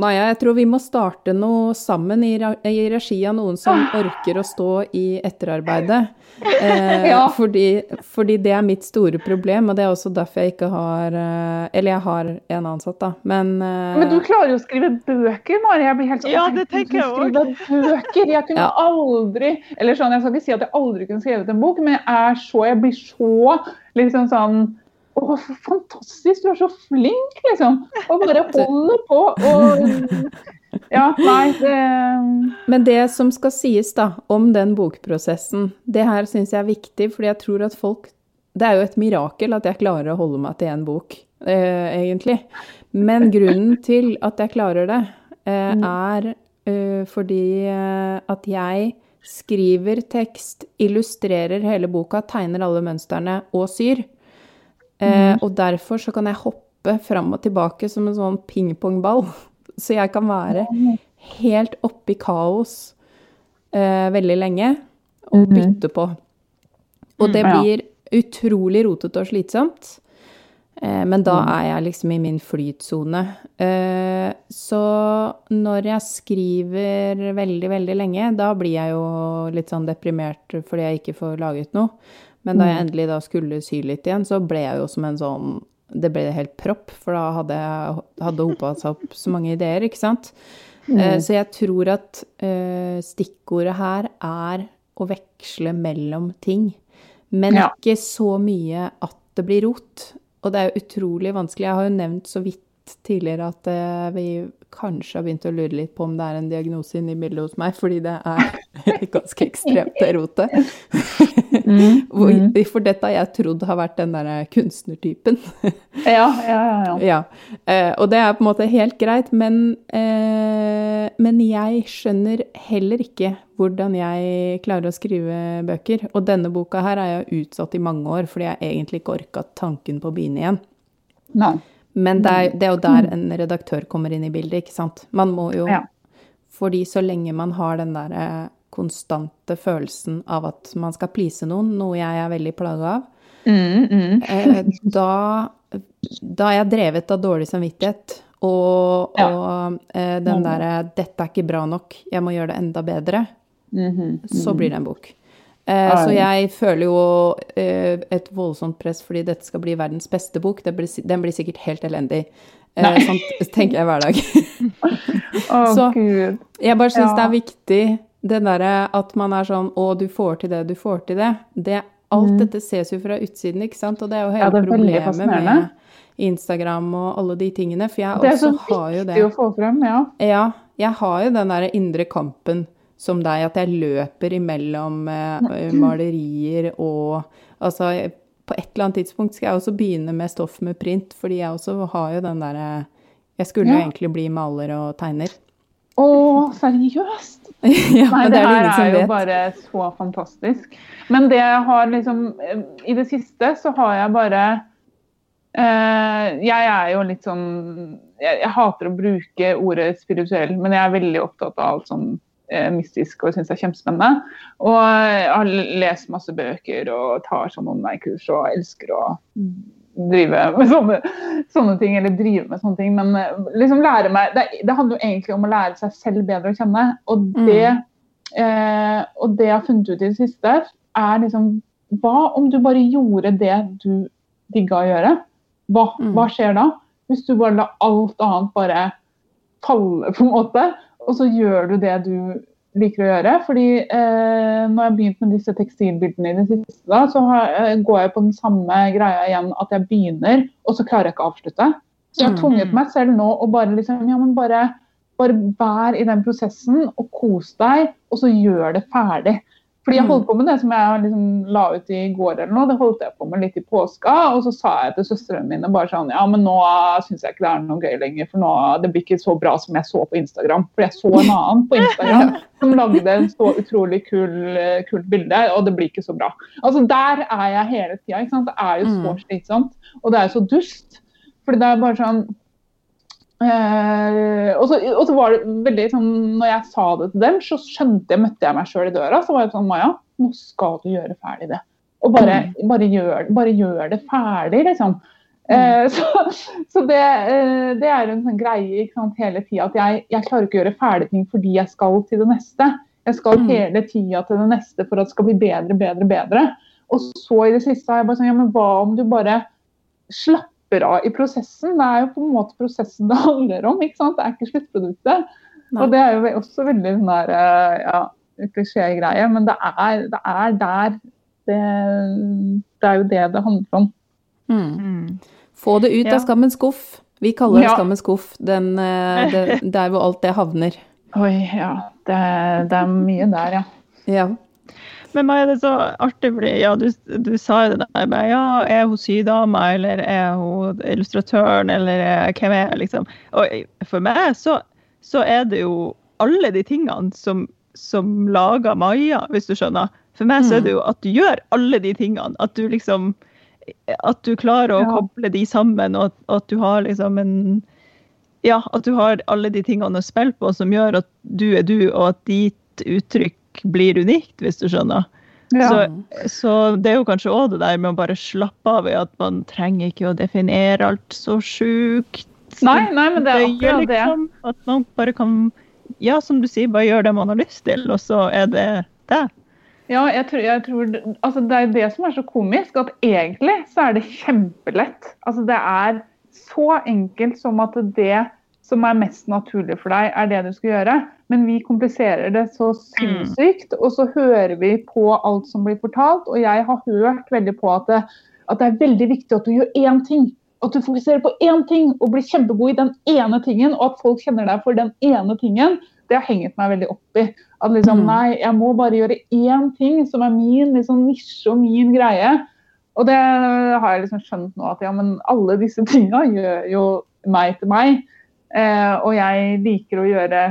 Maja, jeg tror vi må starte noe sammen i, i regi av noen som orker å stå i etterarbeidet. Eh, ja. fordi, fordi, det er mitt store problem, og det er også derfor jeg ikke har eh, Eller jeg har en ansatt, da, men eh, Men du klarer jo å skrive bøker, Mari. Jeg blir helt sånn Ja, det tenker jeg òg. Bøker. Jeg kunne ja. aldri Eller sånn, jeg skal ikke si at jeg aldri kunne skrevet en bok, men jeg er så Jeg blir så liksom sånn å, fantastisk, du er så flink, liksom. Og bare holder på. Og ja, nei det Men det som skal sies da, om den bokprosessen, det her syns jeg er viktig, fordi jeg tror at folk Det er jo et mirakel at jeg klarer å holde meg til én bok, eh, egentlig. Men grunnen til at jeg klarer det, eh, mm. er eh, fordi eh, at jeg skriver tekst, illustrerer hele boka, tegner alle mønstrene og syr. Eh, mhm. og derfor så kan jeg hoppe fram og tilbake som en sånn pingpongball. Så jeg kan være helt oppe i kaos eh, veldig lenge og mhm. bytte på. Og det blir utrolig rotete og slitsomt. Eh, men da er jeg liksom i min flytsone. Eh, så når jeg skriver veldig, veldig lenge, da blir jeg jo litt sånn deprimert fordi jeg ikke får laget noe. Men da jeg mm. endelig da skulle sy litt igjen, så ble jeg jo som en sånn Det ble helt propp, for da hadde jeg hadde hopa seg opp så mange ideer, ikke sant. Mm. Uh, så jeg tror at uh, stikkordet her er å veksle mellom ting. Men ja. ikke så mye at det blir rot. Og det er jo utrolig vanskelig. Jeg har jo nevnt så vidt tidligere at uh, vi kanskje har begynt å lure litt på om det er en diagnose inni bildet hos meg, fordi det er ganske ekstremt, det rotet. Mm, mm. For dette har jeg trodd har vært den derre kunstnertypen. ja, ja, ja. ja. ja. Eh, og det er på en måte helt greit, men, eh, men jeg skjønner heller ikke hvordan jeg klarer å skrive bøker. Og denne boka her er jeg utsatt i mange år, fordi jeg egentlig ikke orka tanken på å begynne igjen. Nei. Men det er, det er, jo der en redaktør kommer inn i bildet, ikke sant. Man må jo ja. Fordi så lenge man har den der konstante følelsen av at man skal please noen, noe jeg er veldig plaga av, mm, mm. Eh, da, da er jeg drevet av dårlig samvittighet. Og, ja. og eh, den derre 'dette er ikke bra nok, jeg må gjøre det enda bedre', mm -hmm. så blir det en bok. Eh, så jeg føler jo eh, et voldsomt press fordi dette skal bli verdens beste bok. Blir, den blir sikkert helt elendig. Eh, sånn tenker jeg hver dag. oh, så Gud. jeg bare syns ja. det er viktig det derre at man er sånn Å, du får til det, du får til det. det alt mm. dette ses jo fra utsiden, ikke sant? Og det er jo hele ja, er problemet med Instagram og alle de tingene. For jeg også har jo det. Det er så viktig å få frem, ja. Ja. Jeg har jo den derre indre kampen som deg, at jeg løper imellom eh, malerier og Altså, på et eller annet tidspunkt skal jeg også begynne med stoff med print, fordi jeg også har jo den derre Jeg skulle jo egentlig bli maler og tegner. Å, seriøst? ja, Nei, det, det er her er, er jo bare så fantastisk. Men det jeg har liksom eh, I det siste så har jeg bare eh, Jeg er jo litt sånn jeg, jeg hater å bruke ordet spirituell, men jeg er veldig opptatt av alt sånn eh, mystisk og syns er kjempespennende. Og jeg har lest masse bøker og tar sånn online-kurs og elsker å drive med sånne, sånne ting, eller drive med sånne ting. Men eh, liksom lære meg det, det handler jo egentlig om å lære seg selv bedre å kjenne. Og det, eh, og det jeg har funnet ut i det siste, er liksom Hva om du bare gjorde det du digga å gjøre? Hva, Mm. hva skjer da? Hvis du bare lar alt annet bare falle, på en måte, og så gjør du det du liker å gjøre. Fordi eh, når jeg har begynt med disse tekstilbildene i det siste, da, så har, eh, går jeg på den samme greia igjen at jeg begynner, og så klarer jeg ikke å avslutte. Så jeg har Mm. tvunget meg selv nå å bare liksom Ja, men bare, bare vær i den prosessen og kos deg, og så gjør det ferdig. Fordi jeg Mm. holdt på med det som jeg liksom la ut i går eller noe, det holdt jeg på med litt i påska. Og så sa jeg til søstrene mine bare sånn Ja, men nå syns jeg ikke det er noe gøy lenger, for nå det blir ikke så bra som jeg så på Instagram. For jeg så en annen på Instagram som lagde en så utrolig kul, eh, kult bilde, og det blir ikke så bra. Altså Der er jeg hele tida. Det er jo så Mm. slitsomt, og det er jo så dust. Fordi det er bare sånn Eh, og, så, og så var det veldig sånn Når jeg sa det til dem, så skjønte jeg, møtte jeg meg sjøl i døra. Så var jeg sånn Maja, nå skal du gjøre ferdig det. Og bare, bare, gjør, bare gjør det ferdig, liksom. Eh, så så det, eh, det er en sånn greie sant, hele tida at jeg, jeg klarer ikke å gjøre ferdig ting fordi jeg skal til det neste. Jeg skal Mm. hele tida til det neste for at det skal bli bedre, bedre, bedre. Og så i det siste har jeg bare sånn Ja, men hva om du bare slapper av i prosessen? Det er jo på en måte prosessen det handler om, ikke sant? Det er ikke sluttproduktet. Nei. Og det er jo også veldig sånn der eh, ja, klisjégreie, men det er, det er der det, det er jo det det handler om. Mm. Mm. Få det ut Ja. av skammens skuff. Vi kaller det Ja. skammens skuff. Den, eh, det, der hvor alt det havner. Oi, ja. Det, det er mye der, ja. Ja. Men Maja, det er så artig, fordi ja, du, du sa jo det der med ja, er hun sydama, eller er hun illustratøren, eller er, hvem er liksom. Og for meg så, så er det jo alle de tingene som, som lager Maja, hvis du skjønner. For meg så er det jo at du gjør alle de tingene. At du liksom At du klarer å Ja. koble de sammen, og at, at du har liksom en ja, at du har alle de tingene å spille på som gjør at du er du, og at ditt uttrykk blir unikt, hvis du skjønner. Ja. Så, så det er jo kanskje òg det der med å bare slappe av i at man trenger ikke å definere alt så sjukt. Nei, nei, men det er akkurat det. liksom. At man bare kan, ja, som du sier, bare gjøre det man har lyst til, og så er det det. Ja, jeg tror, jeg tror altså Det er det som er så komisk, at egentlig så er det kjempelett. Altså Det er så enkelt som at det som er mest naturlig for deg, er det du skal gjøre. Men vi kompliserer det så sinnssykt, og så hører vi på alt som blir fortalt. Og jeg har hørt veldig på at det, at det er veldig viktig at du gjør én ting. At du fokuserer på én ting og blir kjempegod i den ene tingen, og at folk kjenner deg for den ene tingen. Det har hengt meg veldig opp i. At liksom, Mm. nei, jeg må bare gjøre én ting som er min liksom, nisje og min greie. Og det har jeg liksom skjønt nå, at ja, men alle disse tinga gjør jo meg til meg. Eh, og jeg liker å gjøre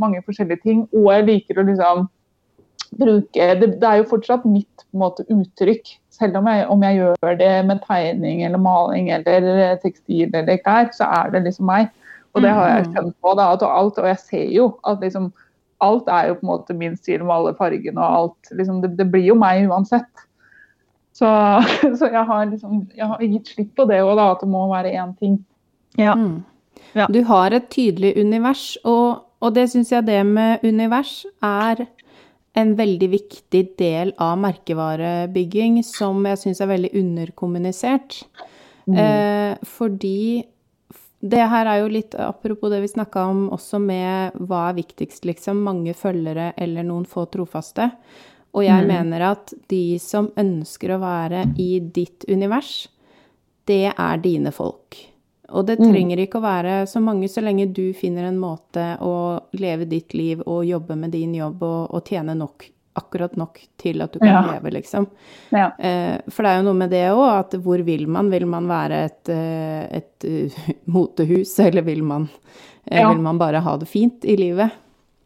mange forskjellige ting, og jeg liker å liksom bruke Det, det er jo fortsatt mitt på en måte, uttrykk, selv om jeg, om jeg gjør det med tegning eller maling eller tekstil eller klær, så er det liksom meg. Og det har jeg Mhm. skjønt på. Da, at alt, og jeg ser jo at liksom alt er jo på en måte min stil med alle fargene og alt. Liksom, det, det blir jo meg uansett. Så, så jeg, har liksom, jeg har gitt slipp på det òg, da, at det må være én ting. Ja. Mm. Ja. Du har et tydelig univers, og, og det syns jeg det med univers er en veldig viktig del av merkevarebygging som jeg syns er veldig underkommunisert. Eh, fordi det her er jo litt apropos det vi snakka om også med hva er viktigst, liksom. Mange følgere eller noen få trofaste. Og jeg mener at de som ønsker å være i ditt univers, det er dine folk. Og det trenger ikke å være så mange så lenge du finner en måte å leve ditt liv og jobbe med din jobb og, og tjene nok, akkurat nok til at du kan Ja. leve, liksom. Ja. Eh, for det er jo noe med det òg, at hvor vil man? Vil man være et, eh, et eh, motehus, eller vil man, Ja. vil man bare ha det fint i livet?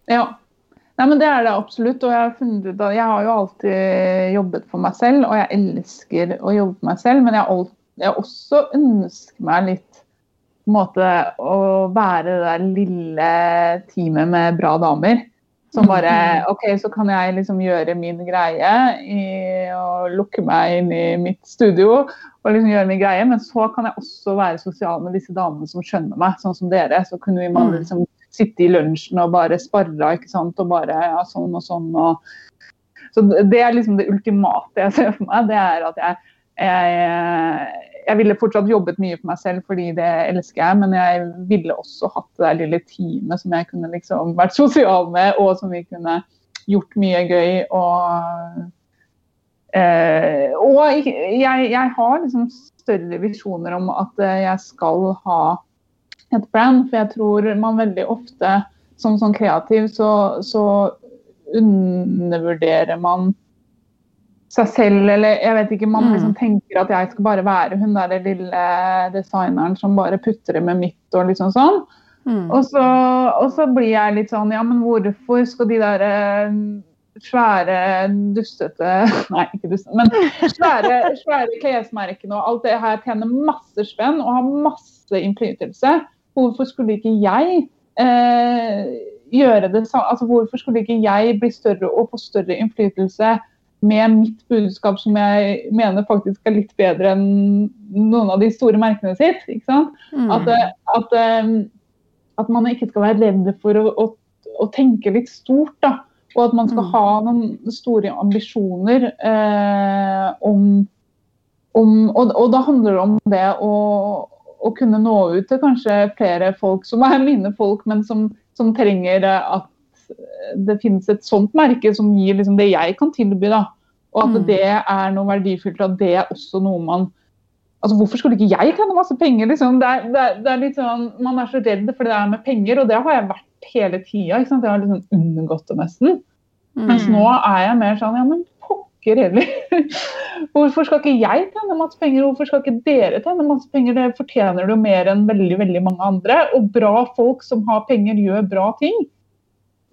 Ja. Nei, men Det er det absolutt. og Jeg har funnet jeg har jo alltid jobbet for meg selv, og jeg elsker å jobbe for meg selv. Men jeg, alt, jeg også ønsker meg litt på en måte å være det der lille teamet med bra damer. Som bare OK, så kan jeg liksom gjøre min greie i å lukke meg inn i mitt studio og liksom gjøre min greie. Men så kan jeg også være sosial med disse damene som skjønner meg, sånn som dere. Så kunne vi man liksom sitte i lunsjen og bare sparra, ikke sant. Og bare ja, sånn og sånn. Og... Så det er liksom det ultimate jeg ser for meg. Det er at jeg, jeg jeg ville fortsatt jobbet mye for meg selv, fordi det elsker jeg. Men jeg ville også hatt det der lille teamet som jeg kunne liksom vært sosial med, og som vi kunne gjort mye gøy. Og, eh, og jeg, jeg, har liksom større visjoner om at jeg skal ha et brand, for jeg tror man veldig ofte som sånn kreativ så, så undervurderer man seg selv, eller jeg vet ikke, man liksom mm. tenker at jeg skal bare være hun der lille designeren som bare putter det med mitt og liksom sånn. Mm. Og, så, og, så, blir jeg litt sånn, ja men hvorfor skal de der eh, svære, dustete Nei, ikke dustete, men svære, svære klesmerkene og alt det her tjener masse spenn og har masse innflytelse. Hvorfor skulle ikke jeg eh, gjøre det samme? Altså, hvorfor skulle ikke jeg bli større og få større innflytelse? Med mitt budskap som jeg mener faktisk er litt bedre enn noen av de store merkene sitt. ikke sant? Mm. At, eh, at, eh, at, man ikke skal være redd for å, å, å, tenke litt stort. da, Og at man skal mm. ha noen store ambisjoner eh, om, om og, og, da handler det om det å, å, kunne nå ut til kanskje flere folk som er mine folk, men som, som trenger at det finnes et sånt merke som gir liksom det jeg kan tilby. da, Og at mm. det er noe verdifullt. At det er også noe man altså Hvorfor skulle ikke jeg tjene masse penger? Liksom? Det er, det er, det er litt sånn, Man er så redd for det der med penger, og det har jeg vært hele tida. Jeg har liksom unngått det nesten. Mm. Mens nå er jeg mer sånn ja, men pokker heller. Hvorfor skal ikke jeg tjene masse penger? Hvorfor skal ikke dere tjene masse penger? Det fortjener du mer enn veldig veldig mange andre. Og bra folk som har penger, gjør bra ting.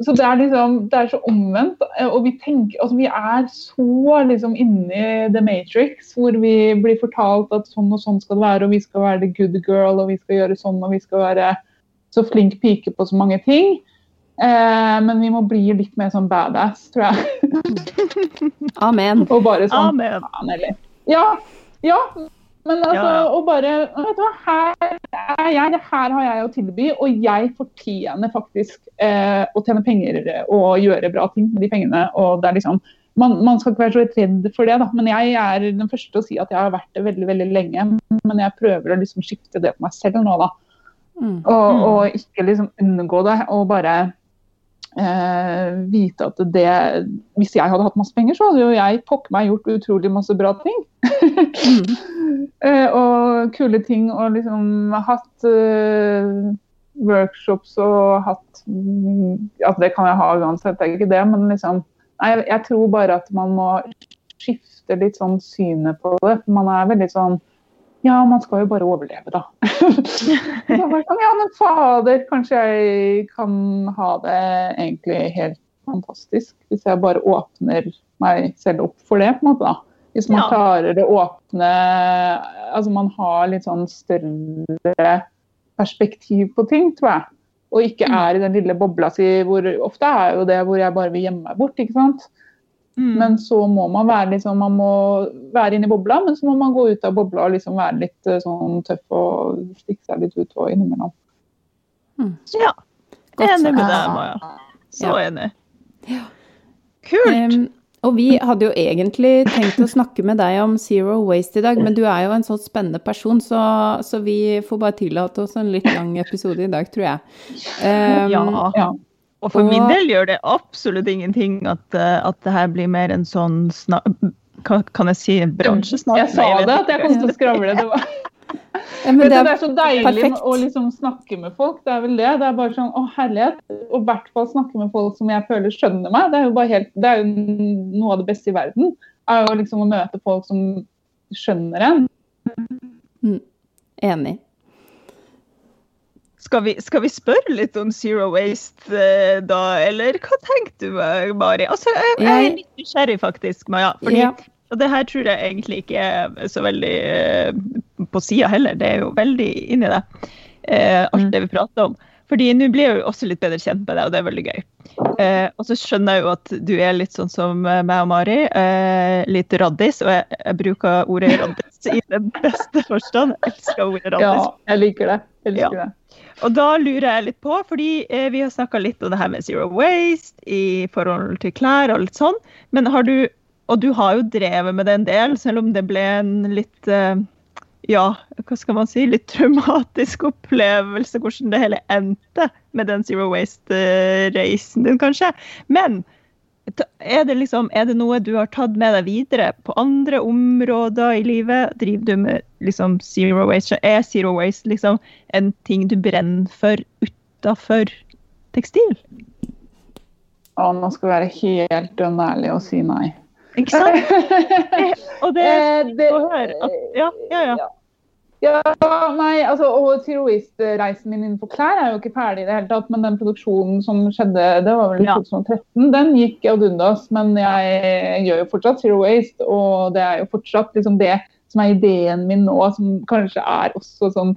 Så det er, liksom, det er så omvendt. Eh, og vi, tenker, altså vi er så liksom inni the matrix, hvor vi blir fortalt at sånn og sånn skal det være, og vi skal være the good girl, og vi skal gjøre sånn, og vi skal være så flink pike på så mange ting. Eh, men vi må bli litt mer sånn badass, tror jeg. Amen. og bare sånn Amen. Ja, ja, men altså, ja. og bare vet du hva, Her er jeg, her har jeg å tilby, og jeg fortjener faktisk eh, å tjene penger og gjøre bra ting med de pengene. og det er liksom, man, man, skal ikke være så redd for det, da. men jeg er den første til å si at jeg har vært det veldig veldig lenge. Men jeg prøver å liksom skifte det på meg selv nå, da. Mm. Og, mm. og, ikke liksom unngå det. og bare eh, vite at det Hvis jeg hadde hatt masse penger, så hadde jo jeg pokker meg gjort utrolig masse bra ting. mm. eh, og kule ting og liksom hatt eh, workshops og hatt altså Det kan jeg ha uansett, det er ikke det, men liksom nei, jeg tror bare at man må skifte litt sånn synet på det. Man er veldig sånn ja, man skal jo bare overleve, da. sånn, ja, men fader, kanskje jeg kan ha det egentlig helt fantastisk hvis jeg bare åpner meg selv opp for det, på en måte. da. Hvis man ja. klarer å åpne Altså man har litt sånn større perspektiv på ting, tror jeg. Og ikke mm. er i den lille bobla si hvor ofte er jo det hvor jeg bare vil gjemme meg bort. ikke sant? Mm. Men så må man være liksom, man må være inne i bobla, men så må man gå ut av bobla og liksom være litt eh, sånn tøff og stikke seg litt ut og innimellom. Mm. Ja. Enig med deg, Maja. Så ja. enig. Ja. Kult! Um, og vi hadde jo egentlig tenkt å snakke med deg om Zero Waste i dag, men du er jo en sånn spennende person, så, så vi får bare tillate oss en litt lang episode i dag, tror jeg. Um, ja. ja. Og for og, min del gjør det absolutt ingenting at, eh, at det her blir mer en sånn Kan jeg si bransjesnakk? Jeg sa det, at jeg kom til å skravle. Det, var... ja, det, er, det, er, så deilig perfekt. å liksom snakke med folk. Det er vel det. Det er bare sånn å herlighet. Og i hvert fall snakke med folk som jeg føler skjønner meg. Det er jo, bare helt, det er jo noe av det beste i verden. er jo liksom å møte folk som skjønner en. Mm. Enig. Skal vi, skal vi, spørre litt om Zero Waste eh, da, eller hva tenkte du, Mari? Altså, jeg, jeg er litt nysgjerrig faktisk, Maja. Fordi, ja. Og det her tror jeg egentlig ikke er så veldig uh, på sida heller, det er jo veldig inni det, Uh, alt mm. det vi prater om. Fordi nå blir jeg jo også litt bedre kjent med deg, og det er veldig gøy. Eh, og så skjønner jeg jo at du er litt sånn som eh, meg og Mari, eh, litt raddis. Og jeg, jeg, bruker ordet raddis i den beste forstand. Jeg elsker ordet raddis. Ja, jeg liker det. Jeg liker ja. det. Og da lurer jeg litt på, fordi eh, vi har snakka litt om det her med zero waste i forhold til klær og litt sånn. Men har du, og du har jo drevet med det en del, selv om det ble en litt eh, ja, hva skal man si, litt traumatisk opplevelse hvordan det hele endte med den Zero Waste-reisen din, kanskje. Men er det, liksom, er det noe du har tatt med deg videre på andre områder i livet? Driver du med liksom Zero Waste? Er Zero Waste liksom en ting du brenner for utafor tekstil? Å, nå skal jeg være helt dønn ærlig og si nei. Ikke sant? og det er fint å høre at Ja, ja, ja. Ja, nei, altså, og Tiroist-reisen min innenfor klær er jo ikke ferdig i det hele tatt. Men den produksjonen som skjedde, det var vel i ja. 2013, den gikk ad undas. Men jeg gjør jo fortsatt Zero Waste, og det er jo fortsatt liksom det som er ideen min nå, som kanskje er også sånn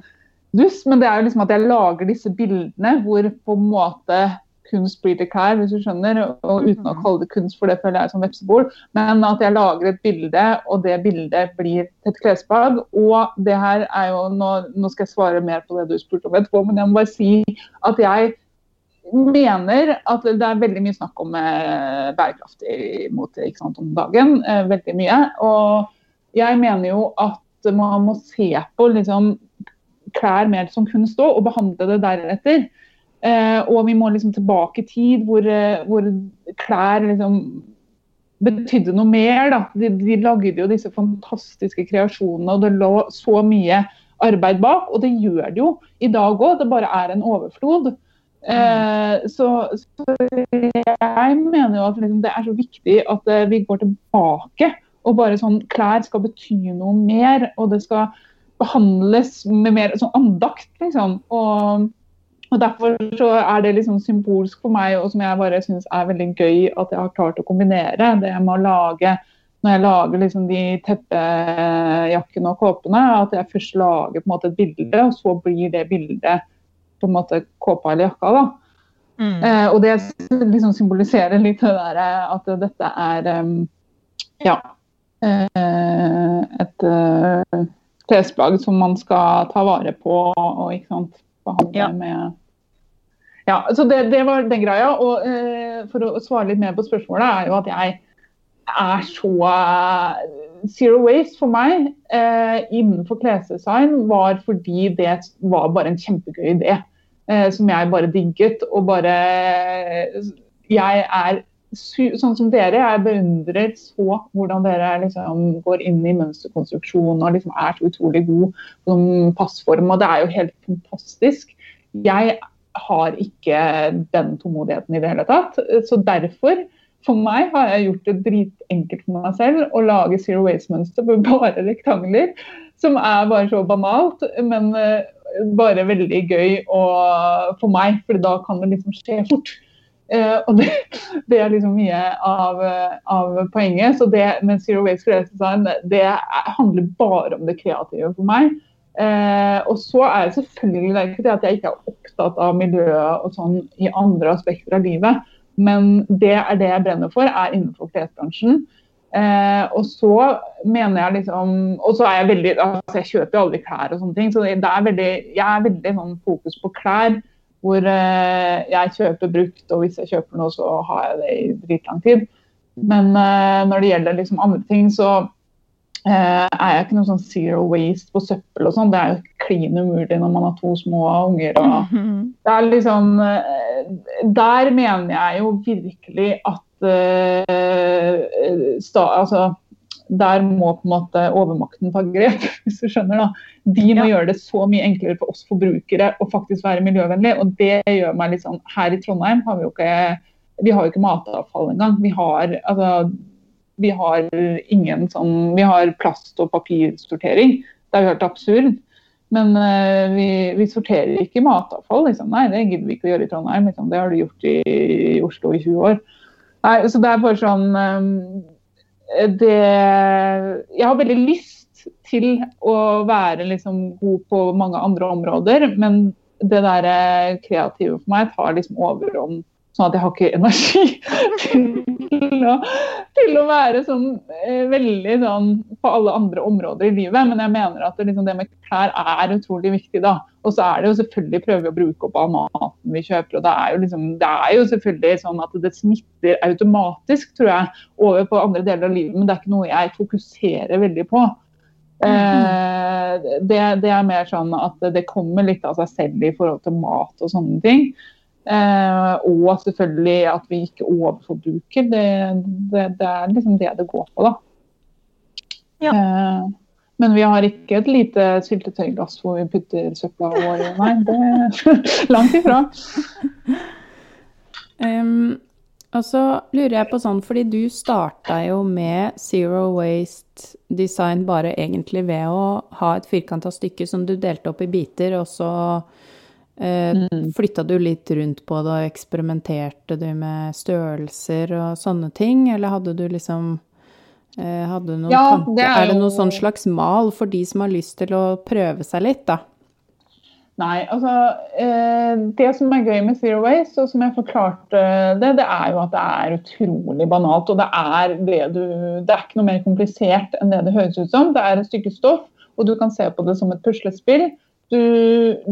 dust. Men det er jo liksom at jeg lager disse bildene hvor på en måte kunst blir til klær, hvis du skjønner. Og uten å mhm. kalle det kunst, for det føler jeg som vepsebol. Men at jeg lager et bilde, og det bildet blir til et klesplagg. Og det her er jo nå, nå, skal jeg svare mer på det du spurte om etterpå, men jeg må bare si at jeg mener at det er veldig mye snakk om eh, bærekraftig mote om dagen. Eh, veldig mye. Og jeg mener jo at man må se på liksom, klær mer som kunst òg, og behandle det deretter. Eh, og vi må liksom tilbake i tid hvor, eh, hvor klær liksom betydde noe mer. Da. De, de, lagde jo disse fantastiske kreasjonene, og det lå så mye arbeid bak. Og det gjør det jo i dag òg, det bare er en overflod. Eh, så, så, jeg mener jo at liksom, det er så viktig at eh, vi går tilbake. Og bare sånn klær skal bety noe mer, og det skal behandles med mer sånn andakt, liksom. Og og Derfor så er det liksom symbolsk for meg, og som jeg bare syns er veldig gøy at jeg har klart å kombinere. Det med å lage når jeg lager liksom de teppejakkene og kåpene, at jeg først lager på en måte et bilde, og så blir det bildet på en måte kåpa eller jakka. da. Mm. Eh, og det liksom symboliserer litt det der at dette er um, ja, eh, et uh, klesplagg som man skal ta vare på og ikke sant, behandle ja. med ja, så det, det, var den greia. Og eh, for å svare litt mer på spørsmålet, er jo at jeg er så Zero waste for meg eh, innenfor klesdesign var fordi det var bare en kjempegøy idé. Eh, som jeg bare digget. Og bare Jeg er sånn som dere, jeg beundrer så hvordan dere liksom går inn i mønsterkonstruksjon og liksom er så utrolig god som passform. Og det er jo helt fantastisk. Jeg har ikke den tålmodigheten i det hele tatt. Så derfor, for meg, har jeg gjort det dritenkelt for meg selv å lage zero waste-mønster med bare rektangler. Som er bare så banalt, men eh, bare veldig gøy og, for meg. For da kan det liksom skje fort. Uh, og det, det, er liksom mye av, av poenget. Så det med Zero Waste Creative Design det handler bare om det kreative for meg. Eh, og så er det selvfølgelig det er ikke det at jeg ikke er opptatt av miljøet og sånn i andre aspekter av livet, men det er det jeg brenner for, er innenfor klesbransjen. Eh, og så mener jeg liksom Og så er jeg veldig altså Jeg kjøper jo aldri klær og sånne ting, så det er veldig, jeg er veldig sånn fokus på klær. Hvor eh, jeg kjøper brukt, og hvis jeg kjøper noe, så har jeg det i dritlang tid. Men eh, når det gjelder liksom andre ting, så er jeg ikke noe sånn zero waste på søppel og sånn. Det er jo klin umulig når man har to små unger. Og det er liksom eh, Der mener jeg jo virkelig at uh, sta, altså, der må på en måte overmakten ta grep, hvis du skjønner. da. De må ja. gjøre det så mye enklere for oss forbrukere å faktisk være miljøvennlig. Og det gjør meg litt sånn Her i Trondheim har vi jo ikke, vi har jo ikke matavfall engang. Vi har altså vi har ingen sånn Vi har plast- og papirsortering. Det er jo helt absurd. Men uh, vi, vi, sorterer ikke matavfall. Liksom. Nei, det gidder vi ikke å gjøre i Trondheim. Liksom. Det har du gjort i, i, Oslo i 20 år. Nei, så det er bare sånn um, Det Jeg har veldig lyst til å være liksom, god på mange andre områder, men det der kreative for meg tar liksom overhånd Sånn at jeg har ikke energi til å, til å være sånn eh, veldig sånn på alle andre områder i livet. Men jeg mener at det, liksom, det med klær er utrolig viktig, da. Og så er det jo selvfølgelig prøve å bruke opp all maten vi kjøper. Og det er jo, liksom, det er jo selvfølgelig sånn at det smitter automatisk, tror jeg, over på andre deler av livet. Men det er ikke noe jeg fokuserer veldig på. Eh, det, det, er mer sånn at det kommer litt av seg selv i forhold til mat og sånne ting. Eh, og selvfølgelig at vi ikke overforbruker. Det, det, det, er liksom det det går på, da. Ja. Eh, men vi har ikke et lite syltetøyglass hvor vi putter søpla vår i. Nei, det er langt ifra. Um, og så lurer jeg på sånn, fordi du starta jo med Zero Waste Design bare egentlig ved å ha et firkanta stykke som du delte opp i biter, og så mm. Flytta du litt rundt på det, og eksperimenterte du med størrelser og sånne ting, eller hadde du liksom eh, hadde noen ja, tanker? Det er, er, det noen sånn slags mal for de som har lyst til å prøve seg litt, da? Nei, altså eh, Det som er gøy med Zero Waste, og som jeg forklarte det, det er jo at det er utrolig banalt. Og det er, det, du, det er ikke noe mer komplisert enn det det høres ut som. Det er et stykke stoff, og du kan se på det som et puslespill. Du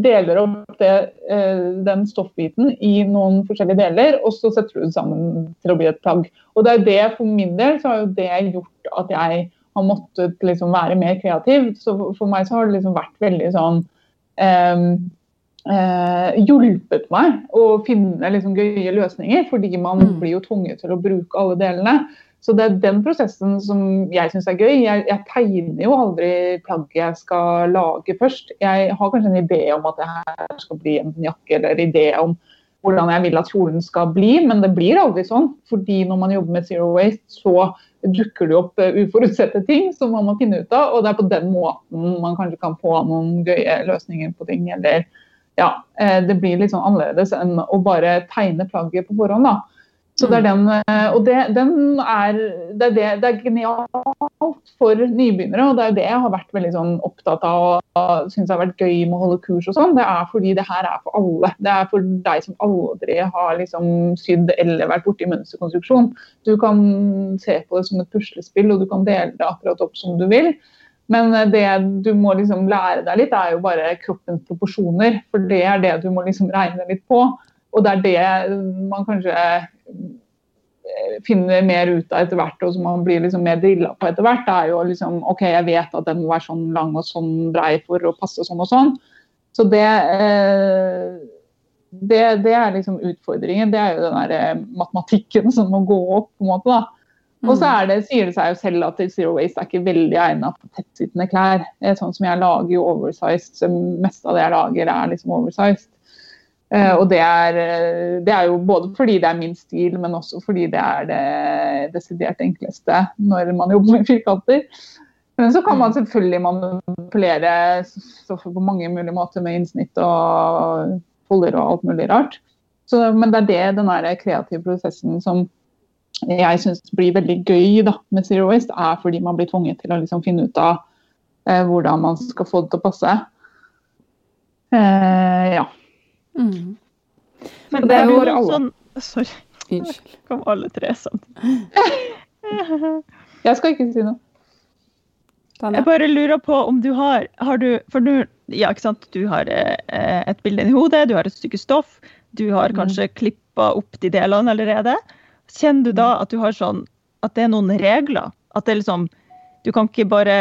deler opp det, eh, den stoffbiten i noen forskjellige deler, og så setter du det sammen til å bli et plagg. Og det er det For min del så har jo det gjort at jeg har måttet liksom være mer kreativ. Så for meg så har det liksom vært veldig sånn eh, eh, hjulpet meg å finne liksom gøye løsninger, fordi man mm. blir jo tvunget til å bruke alle delene. Så det er den prosessen som jeg syns er gøy. Jeg, jeg, tegner jo aldri plagget jeg skal lage først. Jeg har kanskje en idé om at det her skal bli en jakke, eller idé om hvordan jeg vil at kjolen skal bli, men det blir aldri sånn. Fordi når man jobber med Zero Waste, så dukker det opp eh, uforutsette ting som man må finne ut av. Og det er på den måten man kanskje kan få noen gøye løsninger på ting. Eller ja, eh, det blir litt sånn annerledes enn å bare tegne plagget på forhånd. da. Så det er den, eh, og det, den er, det, er det, det er genialt for nybegynnere, og det er det jeg har vært veldig sånn opptatt av og syns har vært gøy med å holde kurs og sånn. Det er fordi det her er for alle. Det er for deg som aldri har liksom sydd eller vært borti mønsterkonstruksjon. Du kan se på det som et puslespill, og du kan dele det akkurat opp som du vil. Men eh, det du må liksom lære deg litt, er jo bare kroppens proporsjoner. For det er det du må liksom regne litt på. Og det er det man kanskje finner mer ut av etter hvert, og som man blir liksom mer drilla på etter hvert, er jo liksom OK, jeg vet at den må være sånn lang og sånn brei for å passe sånn og sånn. Så det, eh, det, det er liksom utfordringen. Det er jo den der eh, matematikken som må gå opp, på en måte. da. Og så er det, sier det seg jo selv at Zero Waste er ikke veldig egnet for tettsittende klær. Sånn som jeg lager jo oversized, så meste av det jeg lager er liksom oversized. Uh, og det er, eh, det er, jo både fordi det er min stil, men også fordi det er det desidert enkleste når man jobber med firkanter. Men så kan man selvfølgelig manipulere stoffet på mange mulige måter med innsnitt og folder og alt mulig rart. Så, men det er det, den kreative prosessen som jeg syns blir veldig gøy da, med Zero Waste, er fordi man blir tvunget til å liksom finne ut av eh, hvordan man skal få det til å passe. Eh, ja. Mm. Men det er jo alle. sånn Sorry. Unnskyld. Kom alle tre samtidig. Jeg skal ikke si noe. Jeg bare lurer på om du har, har du, For du, ja, ikke sant? du har eh, et bilde i hodet, du har et stykke stoff. Du har mm. kanskje mm. klippa opp de delene allerede. Kjenner du da at du har sånn At det er noen regler? At det er liksom Du kan ikke bare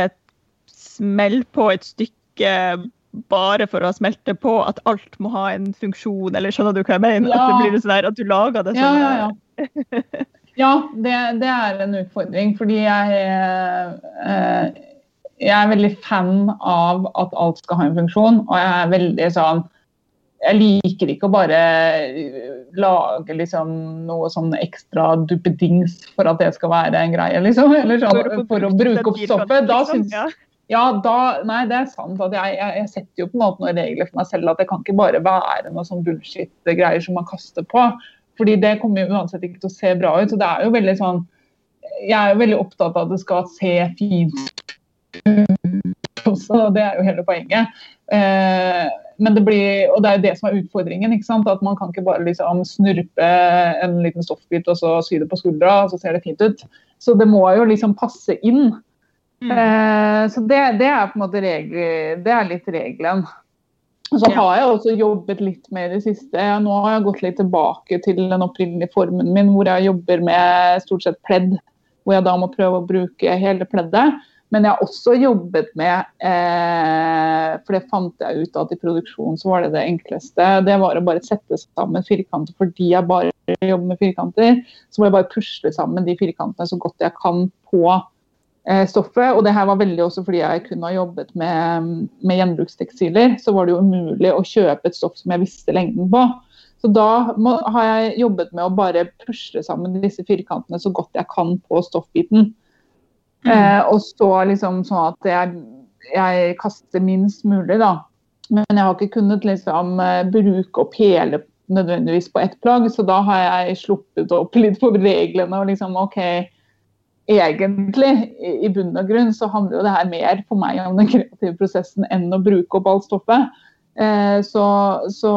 smelle på et stykke bare for å smelte på at alt må ha en funksjon, eller skjønner du hva jeg mener? Ja. At det blir sånn der, at du lager det sånn. Ja, ja, ja. ja det, det, er en utfordring, fordi jeg, eh, jeg er veldig fan av at alt skal ha en funksjon. Og jeg er veldig sånn Jeg liker ikke å bare lage liksom noe sånn ekstra duppedings for at det skal være en greie, liksom. Eller sånn, for å bruke opp stoffet. Da syns, ja, da Nei, det er sant. at jeg, jeg, jeg, setter jo på en måte noen regler for meg selv. At det kan ikke bare være noe sånn bullshit-greier som man kaster på. Fordi det kommer jo uansett ikke til å se bra ut. Så det er jo veldig sånn Jeg er jo veldig opptatt av at det skal se fint ut også. Det er jo hele poenget. Eh, men det blir, og det er jo det som er utfordringen. ikke sant? At man kan ikke bare liksom snurpe en liten stoffbit og så sy det på skuldra, og så ser det fint ut. Så det må jo liksom passe inn. Mm. Eh, så det, det, er på en måte regler, det er litt regelen. Så har jeg også jobbet litt med i det siste. Nå har jeg gått litt tilbake til den opprinnelige formen min, hvor jeg jobber med stort sett pledd. Hvor jeg da må prøve å bruke hele pleddet. Men jeg har også jobbet med eh, For det fant jeg ut at i produksjon så var det det enkleste. Det var å bare sette sammen firkanter fordi jeg bare jobber med firkanter. Så må jeg bare pusle sammen de firkantene så godt jeg kan på stoffet. Og det her var veldig også fordi jeg kun har jobbet med, med gjenbrukstekstiler. Så var det jo umulig å kjøpe et stoff som jeg visste lengden på. Så da må, har jeg jobbet med å bare pusle sammen disse firkantene så godt jeg kan på stoffbiten. Mm. Eh, og så liksom sånn at jeg, jeg, kaster minst mulig, da. Men jeg har ikke kunnet liksom eh, bruke opp hele nødvendigvis på ett plagg, så da har jeg sluppet opp litt på reglene og liksom OK. Egentlig, i bunn og grunn, så handler jo det her mer for meg om den kreative prosessen enn å bruke opp alt stoffet. Eh, så, så,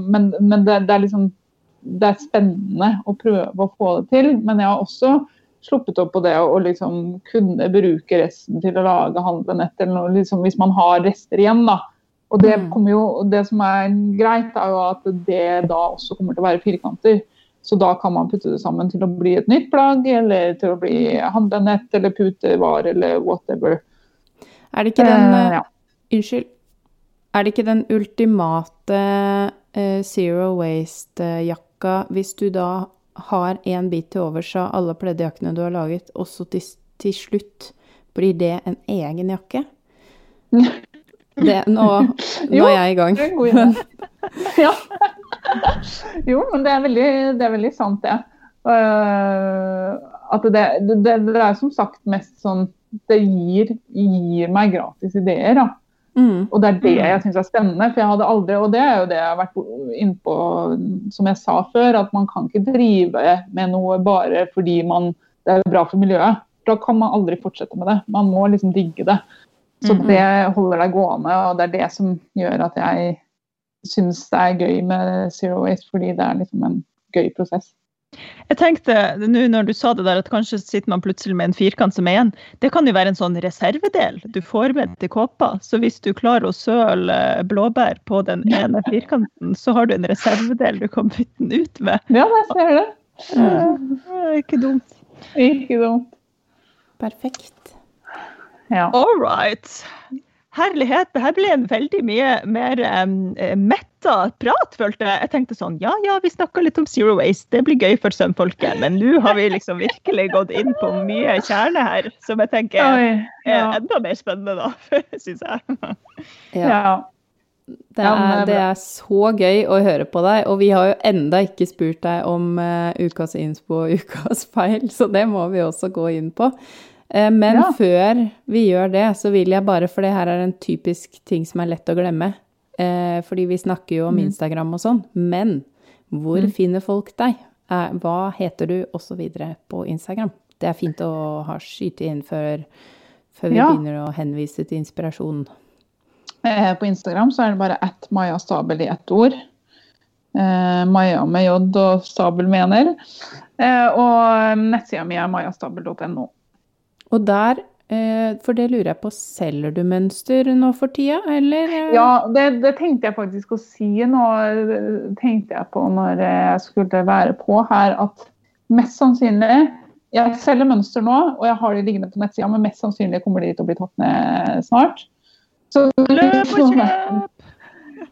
men, men det, det, er liksom Det er spennende å prøve å få det til. Men jeg har også sluppet opp på det å liksom kunne bruke resten til å lage handlenett eller noe, liksom, hvis man har rester igjen. da. Og det, mm. jo, det som er greit, er jo at det da også kommer til å være firkanter. Så da kan man putte det sammen til å bli et nytt plagg, eller til å bli handlenett eller putevar eller whatever. Er det ikke den uh, ja. Unnskyld. Er det ikke den ultimate uh, zero waste-jakka hvis du da har en bit til overs av alle pleddjakkene du har laget, og så til, til, slutt blir det en egen jakke? Det, nå, nå er jeg i gang. Men... ja. Jo, men det er veldig, det er veldig sant, det. Uh, at det, det, det, er som sagt mest sånn Det gir, gir meg gratis ideer. da. Mm. Og det er det mm. jeg syns er spennende. For jeg hadde aldri, og det er jo det jeg har vært innpå, som jeg sa før, at man kan ikke drive med noe bare fordi man, det er bra for miljøet. Da kan man aldri fortsette med det. Man må liksom digge det. Så -hmm. det holder deg gående, og det er det som gjør at jeg syns det er gøy med Zero Waste, fordi det er liksom en gøy prosess. Jeg tenkte nå når du sa det der, at kanskje sitter man plutselig med en firkant som er igjen. Det kan jo være en sånn reservedel du får med til kåpa. Så hvis du klarer å søle blåbær på den ene firkanten, så har du en reservedel du kan bytte den ut med. Ja, jeg ser det. Ja, ikke dumt. Ikke dumt. Perfekt. Ja. All right. Herlighet, det her ble en veldig mye mer um, metta prat, følte jeg. Jeg tenkte sånn, ja ja, vi snakka litt om Zero Waste, det blir gøy for sønnfolket. Men nå har vi liksom virkelig gått inn på mye kjerne her, som jeg tenker Oi, ja. er enda mer spennende, da, syns jeg. ja. Det er, det er, så gøy å høre på deg, og vi har jo enda ikke spurt deg om uh, ukas innspo og ukas feil, så det må vi også gå inn på. Eh, men ja. før vi gjør det, så vil jeg bare, for det her er en typisk ting som er lett å glemme, eh, fordi vi snakker jo om mm. Instagram og sånn, men hvor mm. finner folk deg? Eh, hva heter du, osv. på Instagram? Det er fint å ha skyte inn før, før vi ja. begynner å henvise til inspirasjon. På Instagram så er det bare ett Maja Stabel i ett ord. Eh, Maja med J og Stabel mener. Eh, og nettsida mi er majastabel.no. Og der, eh, for det lurer jeg på, selger du mønster nå for tida, eller? Ja, det, det, tenkte jeg faktisk å si nå, tenkte jeg på når jeg skulle være på her, at mest sannsynlig Jeg selger mønster nå, og jeg har de liggende på nettsida, men mest sannsynlig kommer de til å bli tatt ned snart. Så løp og kjøp!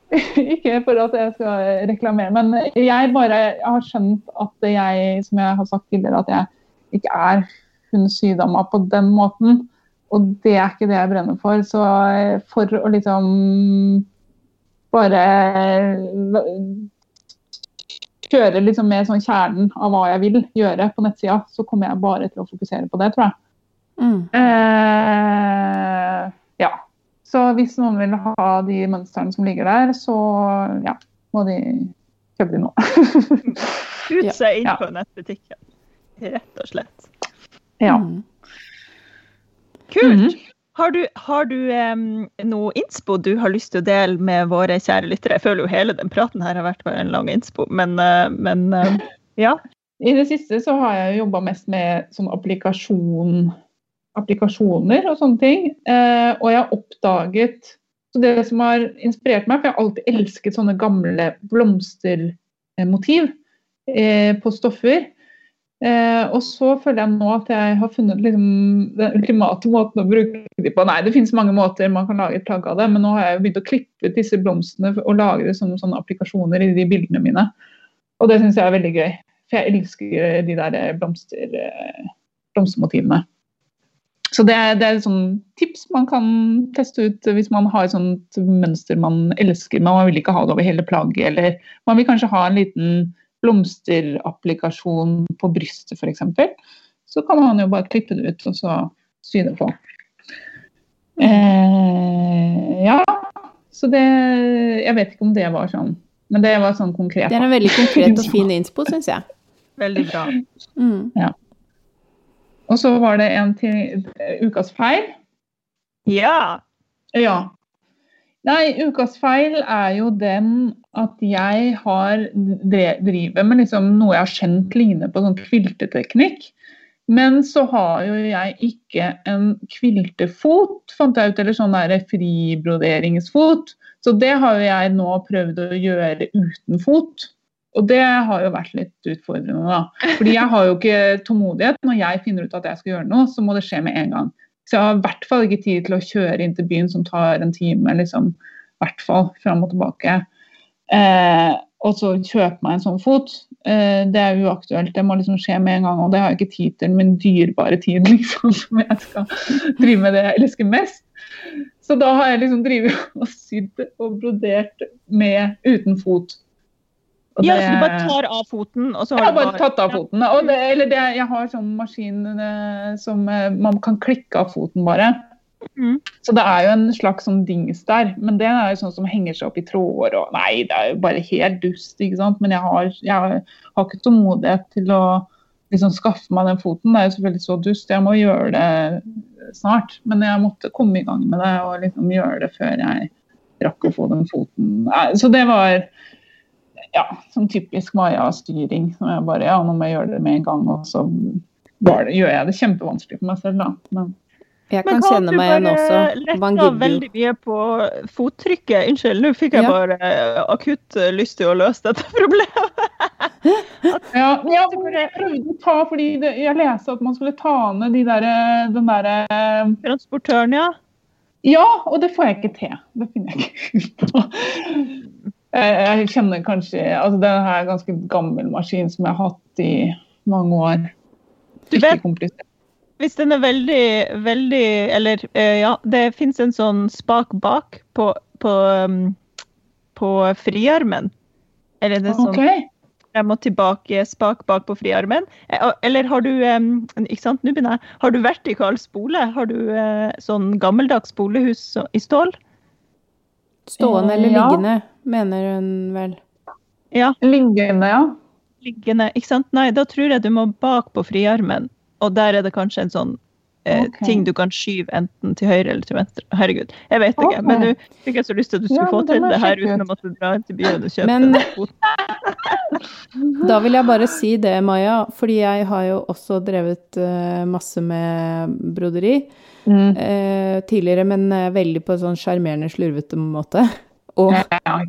Ikke for at jeg skal reklamere, men jeg bare jeg har skjønt at jeg, som jeg har sagt tidligere, at jeg ikke er hun sydama på den måten. Og det er ikke det jeg brenner for. Så eh, for å liksom bare kjøre liksom med sånn kjernen av hva jeg vil gjøre på nettsida, så kommer jeg bare til å fokusere på det, tror jeg. Mm. Eh, ja. Så hvis noen vil ha de mønstrene som ligger der, så ja, må de kjøpe de nå. Ut seg inn Ja. på nettbutikken. Rett og slett. Ja. Mm. Kult! Mhm. Har du, har du um, noe innspo du har lyst til å dele med våre kjære lyttere? Jeg føler jo hele den praten her har vært bare en lang innspo, men, uh, men uh, ja. I det siste så har jeg jobba mest med sånn applikasjon, applikasjoner og sånne ting. Uh, og jeg har oppdaget så Det som har inspirert meg, for jeg har alltid elsket sånne gamle blomstermotiv eh, på stoffer. Eh, og så føler jeg nå at jeg har funnet liksom, den ultimate måten å bruke de på. Nei, det finnes mange måter man kan lage et plagg av det, men nå har jeg begynt å klippe ut disse blomstene og lage det som sånne applikasjoner i de bildene mine. Og det syns jeg er veldig gøy. For jeg elsker de der blomster, eh, blomstermotivene. Så det er, det er et sånn tips man kan teste ut hvis man har et sånt mønster man elsker, men man vil ikke ha det over hele plagget. Eller man vil kanskje ha en liten blomsterapplikasjon på brystet f.eks. Så kan man jo bare klippe det ut og så sy det på. Eh, ja, så det Jeg vet ikke om det var sånn, men det var sånn konkret. Det er en veldig konkret og fin innspo, syns jeg. Veldig bra. Mm. Og så var det en til eh, ukas feil. Ja. Ja. Nei, ukas feil er jo den at jeg har driver med liksom noe jeg har kjent ligne på sånn kvilteteknikk. Men så har jo jeg ikke en kviltefot, fant jeg ut, eller sånn der fribroderingsfot. Så det har jo jeg nå prøvd å gjøre uten fot. Og det har jo vært litt utfordrende, da. Fordi jeg har jo ikke tålmodighet. Når jeg finner ut at jeg skal gjøre noe, så må det skje med en gang. Så jeg har i hvert fall ikke tid til å kjøre inn til byen som tar en time, liksom. I hvert fall fram og tilbake. Eh, og så kjøpe meg en sånn fot. Eh, det er uaktuelt. Det må liksom skje med en gang. Og det har jeg ikke tid til. Min dyrebare tid, liksom. Som jeg skal drive med det jeg elsker mest. Så da har jeg liksom drevet og sydd og brodert med uten fot. Og ja, det- så du bare tar av foten, og så jeg har bare, bare tatt av foten. Det, eller det, jeg har sånn maskin eh, som eh, man kan klikke av foten bare. Mm. Så det er jo en slags sånn dings der. Men det er jo sånn som henger seg opp i tråder og Nei, det er jo bare helt dust, ikke sant. Men jeg har, jeg har, har ikke tålmodighet til å liksom skaffe meg den foten. Det er jo selvfølgelig så dust. Jeg må gjøre det snart. Men jeg måtte komme i gang med det og liksom gjøre det før jeg rakk å få den foten. Så det var ja, sånn typisk Maja-styring. som jeg bare, ja, nå må jeg gjøre det med en gang, og så det, gjør jeg det kjempevanskelig for meg selv, da. Men Jeg kan kan kjenne meg igjen også. Man gidder veldig mye på fottrykket? Unnskyld, nå fikk jeg Ja. bare eh, akutt eh, lyst til å løse dette problemet. ja, ja, jeg prøvde å ta, fordi det, jeg leste at man skulle ta ned de der, den derre Transportøren, ja. Ja, og det får jeg ikke til. Det finner jeg ikke ut på. Jeg, kjenner kanskje altså Det er en ganske gammel maskin som jeg har hatt i mange år. Du vet- Hvis den er veldig, veldig Eller eh, ja, det fins en sånn spak bak på, på, um, på friarmen. Eller det sånn okay. frem og tilbake, spak bak på friarmen. Eh, Eller har du ikke sant, nå begynner jeg. Har du vertikal spole? Har du eh, sånn gammeldags spolehus i stål? Stående eller Ja. liggende, mener hun vel. Ja, Liggende, ja. liggende. Ikke sant? Nei, da tror jeg du må bak på friarmen. Og der er det kanskje en sånn eh, Ok. ting du kan skyve enten til høyre eller til venstre. Herregud, jeg vet ikke. Okay. Men nå fikk jeg så lyst til at du skulle Ja, få til det her uten ut. å måtte dra inn til byen og kjøpe Men-. Da vil jeg bare si det, Maja, fordi jeg har jo også drevet uh, masse med broderi Mm. eh, tidligere, men eh, veldig på en sånn sjarmerende, slurvete måte. Og Ja,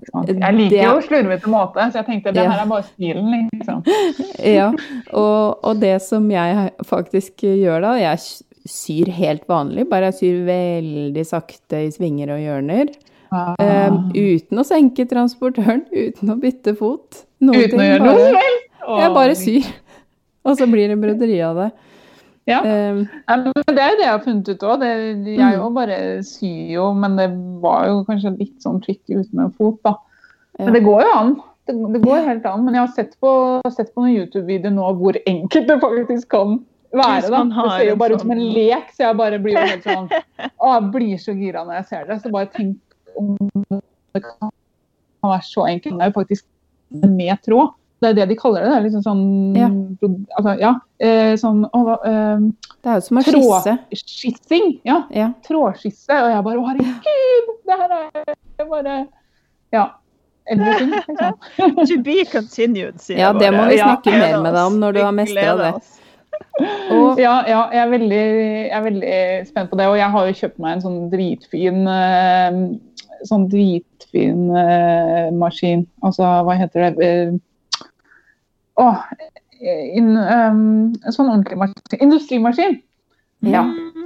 sant. Jeg liker Det- jo slurvete måte, så jeg tenkte det Ja. her er bare stilen, liksom. Ja, og, og det som jeg faktisk gjør da, jeg syr helt vanlig, bare jeg syr veldig sakte i svinger og hjørner. Ah. eh, uten å senke transportøren, uten å bytte fot. Uten å ting, gjøre noe vel? Jeg bare syr. Og så blir det broderi av det. Ja. Um, men Det er jo det jeg har funnet ut òg. Jeg Mm. òg bare syr jo, men det var jo kanskje litt sånn tricky uten en fot, da. Men det går jo an. Det, det går helt an. Men jeg har sett på, sett på noen YouTube-videoer nå hvor enkelt det faktisk kan være. Da. Det ser jo bare ut som en sånn- lek, så jeg bare blir jo helt sånn Å, jeg blir så gira når jeg ser det. Så bare tenk om det kan være så enkelt. Det er jo faktisk med tråd. Det er det de kaller det. det er liksom sånn, Ja. Altså, ja, eh, sånn å, hva, eh, Det er jo som å skisse. Trådskissing. Ja, Ja. trådskisse. Og jeg bare Å, herregud! Det her er bare Ja. Liksom. To be continued, sier jeg Ja, jeg det må vi snakke ja, mer med deg om når du har mestra det. Og Ja, ja jeg, er veldig, jeg er veldig spent på det. Og jeg har jo kjøpt meg en sånn dritfin eh, sånn dritfin eh, maskin. Altså, hva heter det? Eh, Åh, in, um, en sånn ordentlig maskin. Industrimaskin. Ja,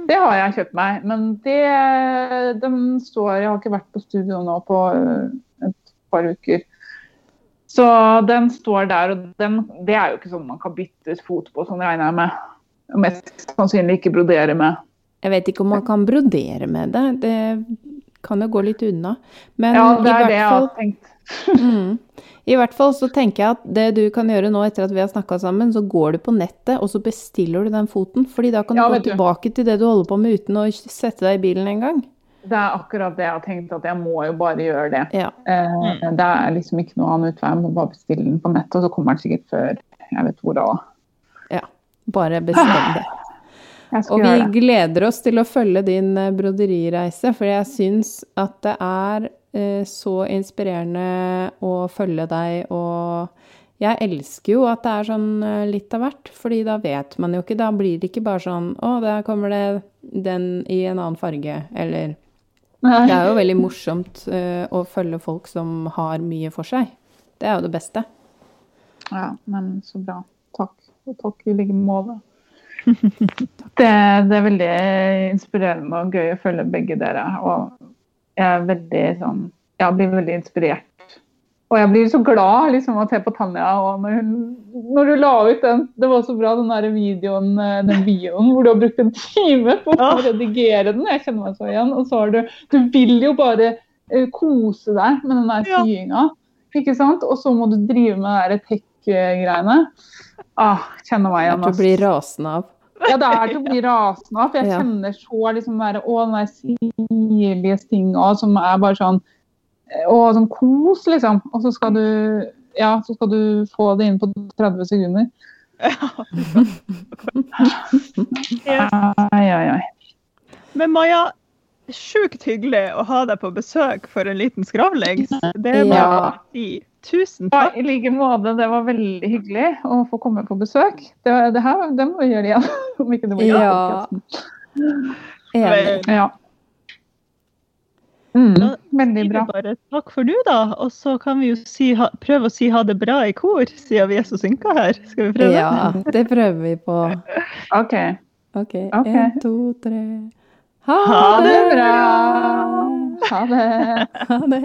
det har jeg kjøpt meg. Men det, den står Jeg har ikke vært på studio nå på eh, et par uker. Så den står der, og den, det er jo ikke sånn man kan bytte ut fot på, sånn regner jeg med. Og Mest sannsynlig ikke brodere med. jeg vet ikke om man kan brodere med det. Det kan jo gå litt unna. Men Ja, det i er det jeg har tenkt. Mm. I hvert fall så tenker jeg at det du kan gjøre nå etter at vi har snakka sammen, så går du på nettet og så bestiller du den foten. fordi da kan du Ja, gå tilbake du. til det du holder på med uten å sette deg i bilen en gang. Det er akkurat det jeg har tenkt, at jeg må jo bare gjøre det. Ja. Eh, Det er liksom ikke noe annen utvei. Jeg må bare bestille den på nettet, og så kommer den sikkert før jeg vet hvor da. ja. Bare bestem det. Og vi gleder oss til å følge din broderireise, for jeg syns at det er så inspirerende å følge deg, og jeg elsker jo at det er sånn eh, litt av hvert, fordi da vet man jo ikke, da blir det ikke bare sånn å, der kommer det den i en annen farge, eller Nei. Det er jo veldig morsomt uh, å følge folk som har mye for seg. Det er jo det beste. Ja, men så bra. Takk. Og takk i like måte. Det, det er veldig inspirerende og gøy å følge begge dere. Og jeg er veldig sånn Jeg blir veldig inspirert. Og jeg blir så glad liksom, å se på Tanja. Og når, hun, når du la ut den Det var så bra, den der videoen, eh, den videoen hvor du har brukt en time på å redigere den. Jeg kjenner meg så igjen. Og så har du Du vil jo bare eh, kose deg med den der syinga. Ikke sant? Og så må du drive med det tech-greiene. Ah, kjenner meg igjen. Du blir rasende av. Ja, det er til å bli rasende av. For jeg Ja. kjenner så liksom bare å, den der sirlige stinga som er bare sånn Å, sånn kos, liksom. Og så skal du ja, så skal du få det inn på 30 sekunder. Ja. Ai, ai, ai. Men Maja, sjukt hyggelig å ha deg på besøk for en liten skravling. Det bare Ja. si tusen Ja, takk. I like måte. Det var veldig hyggelig å få komme på besøk. Det, det her det må vi gjøre igjen. Om ikke det var Ja. Ja. Mm, Da veldig sier vi bra. bare takk for nå, da. Og så kan vi jo si, ha, prøve å si ha det bra i kor, siden vi er så synka her. Skal vi prøve? Ja, det prøver vi på. OK. OK. Ok. Én, to, tre. Ha, Ha det det bra! Ha det. Ha det.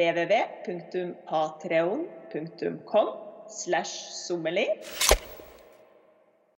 www.patreon.com slash sommerli.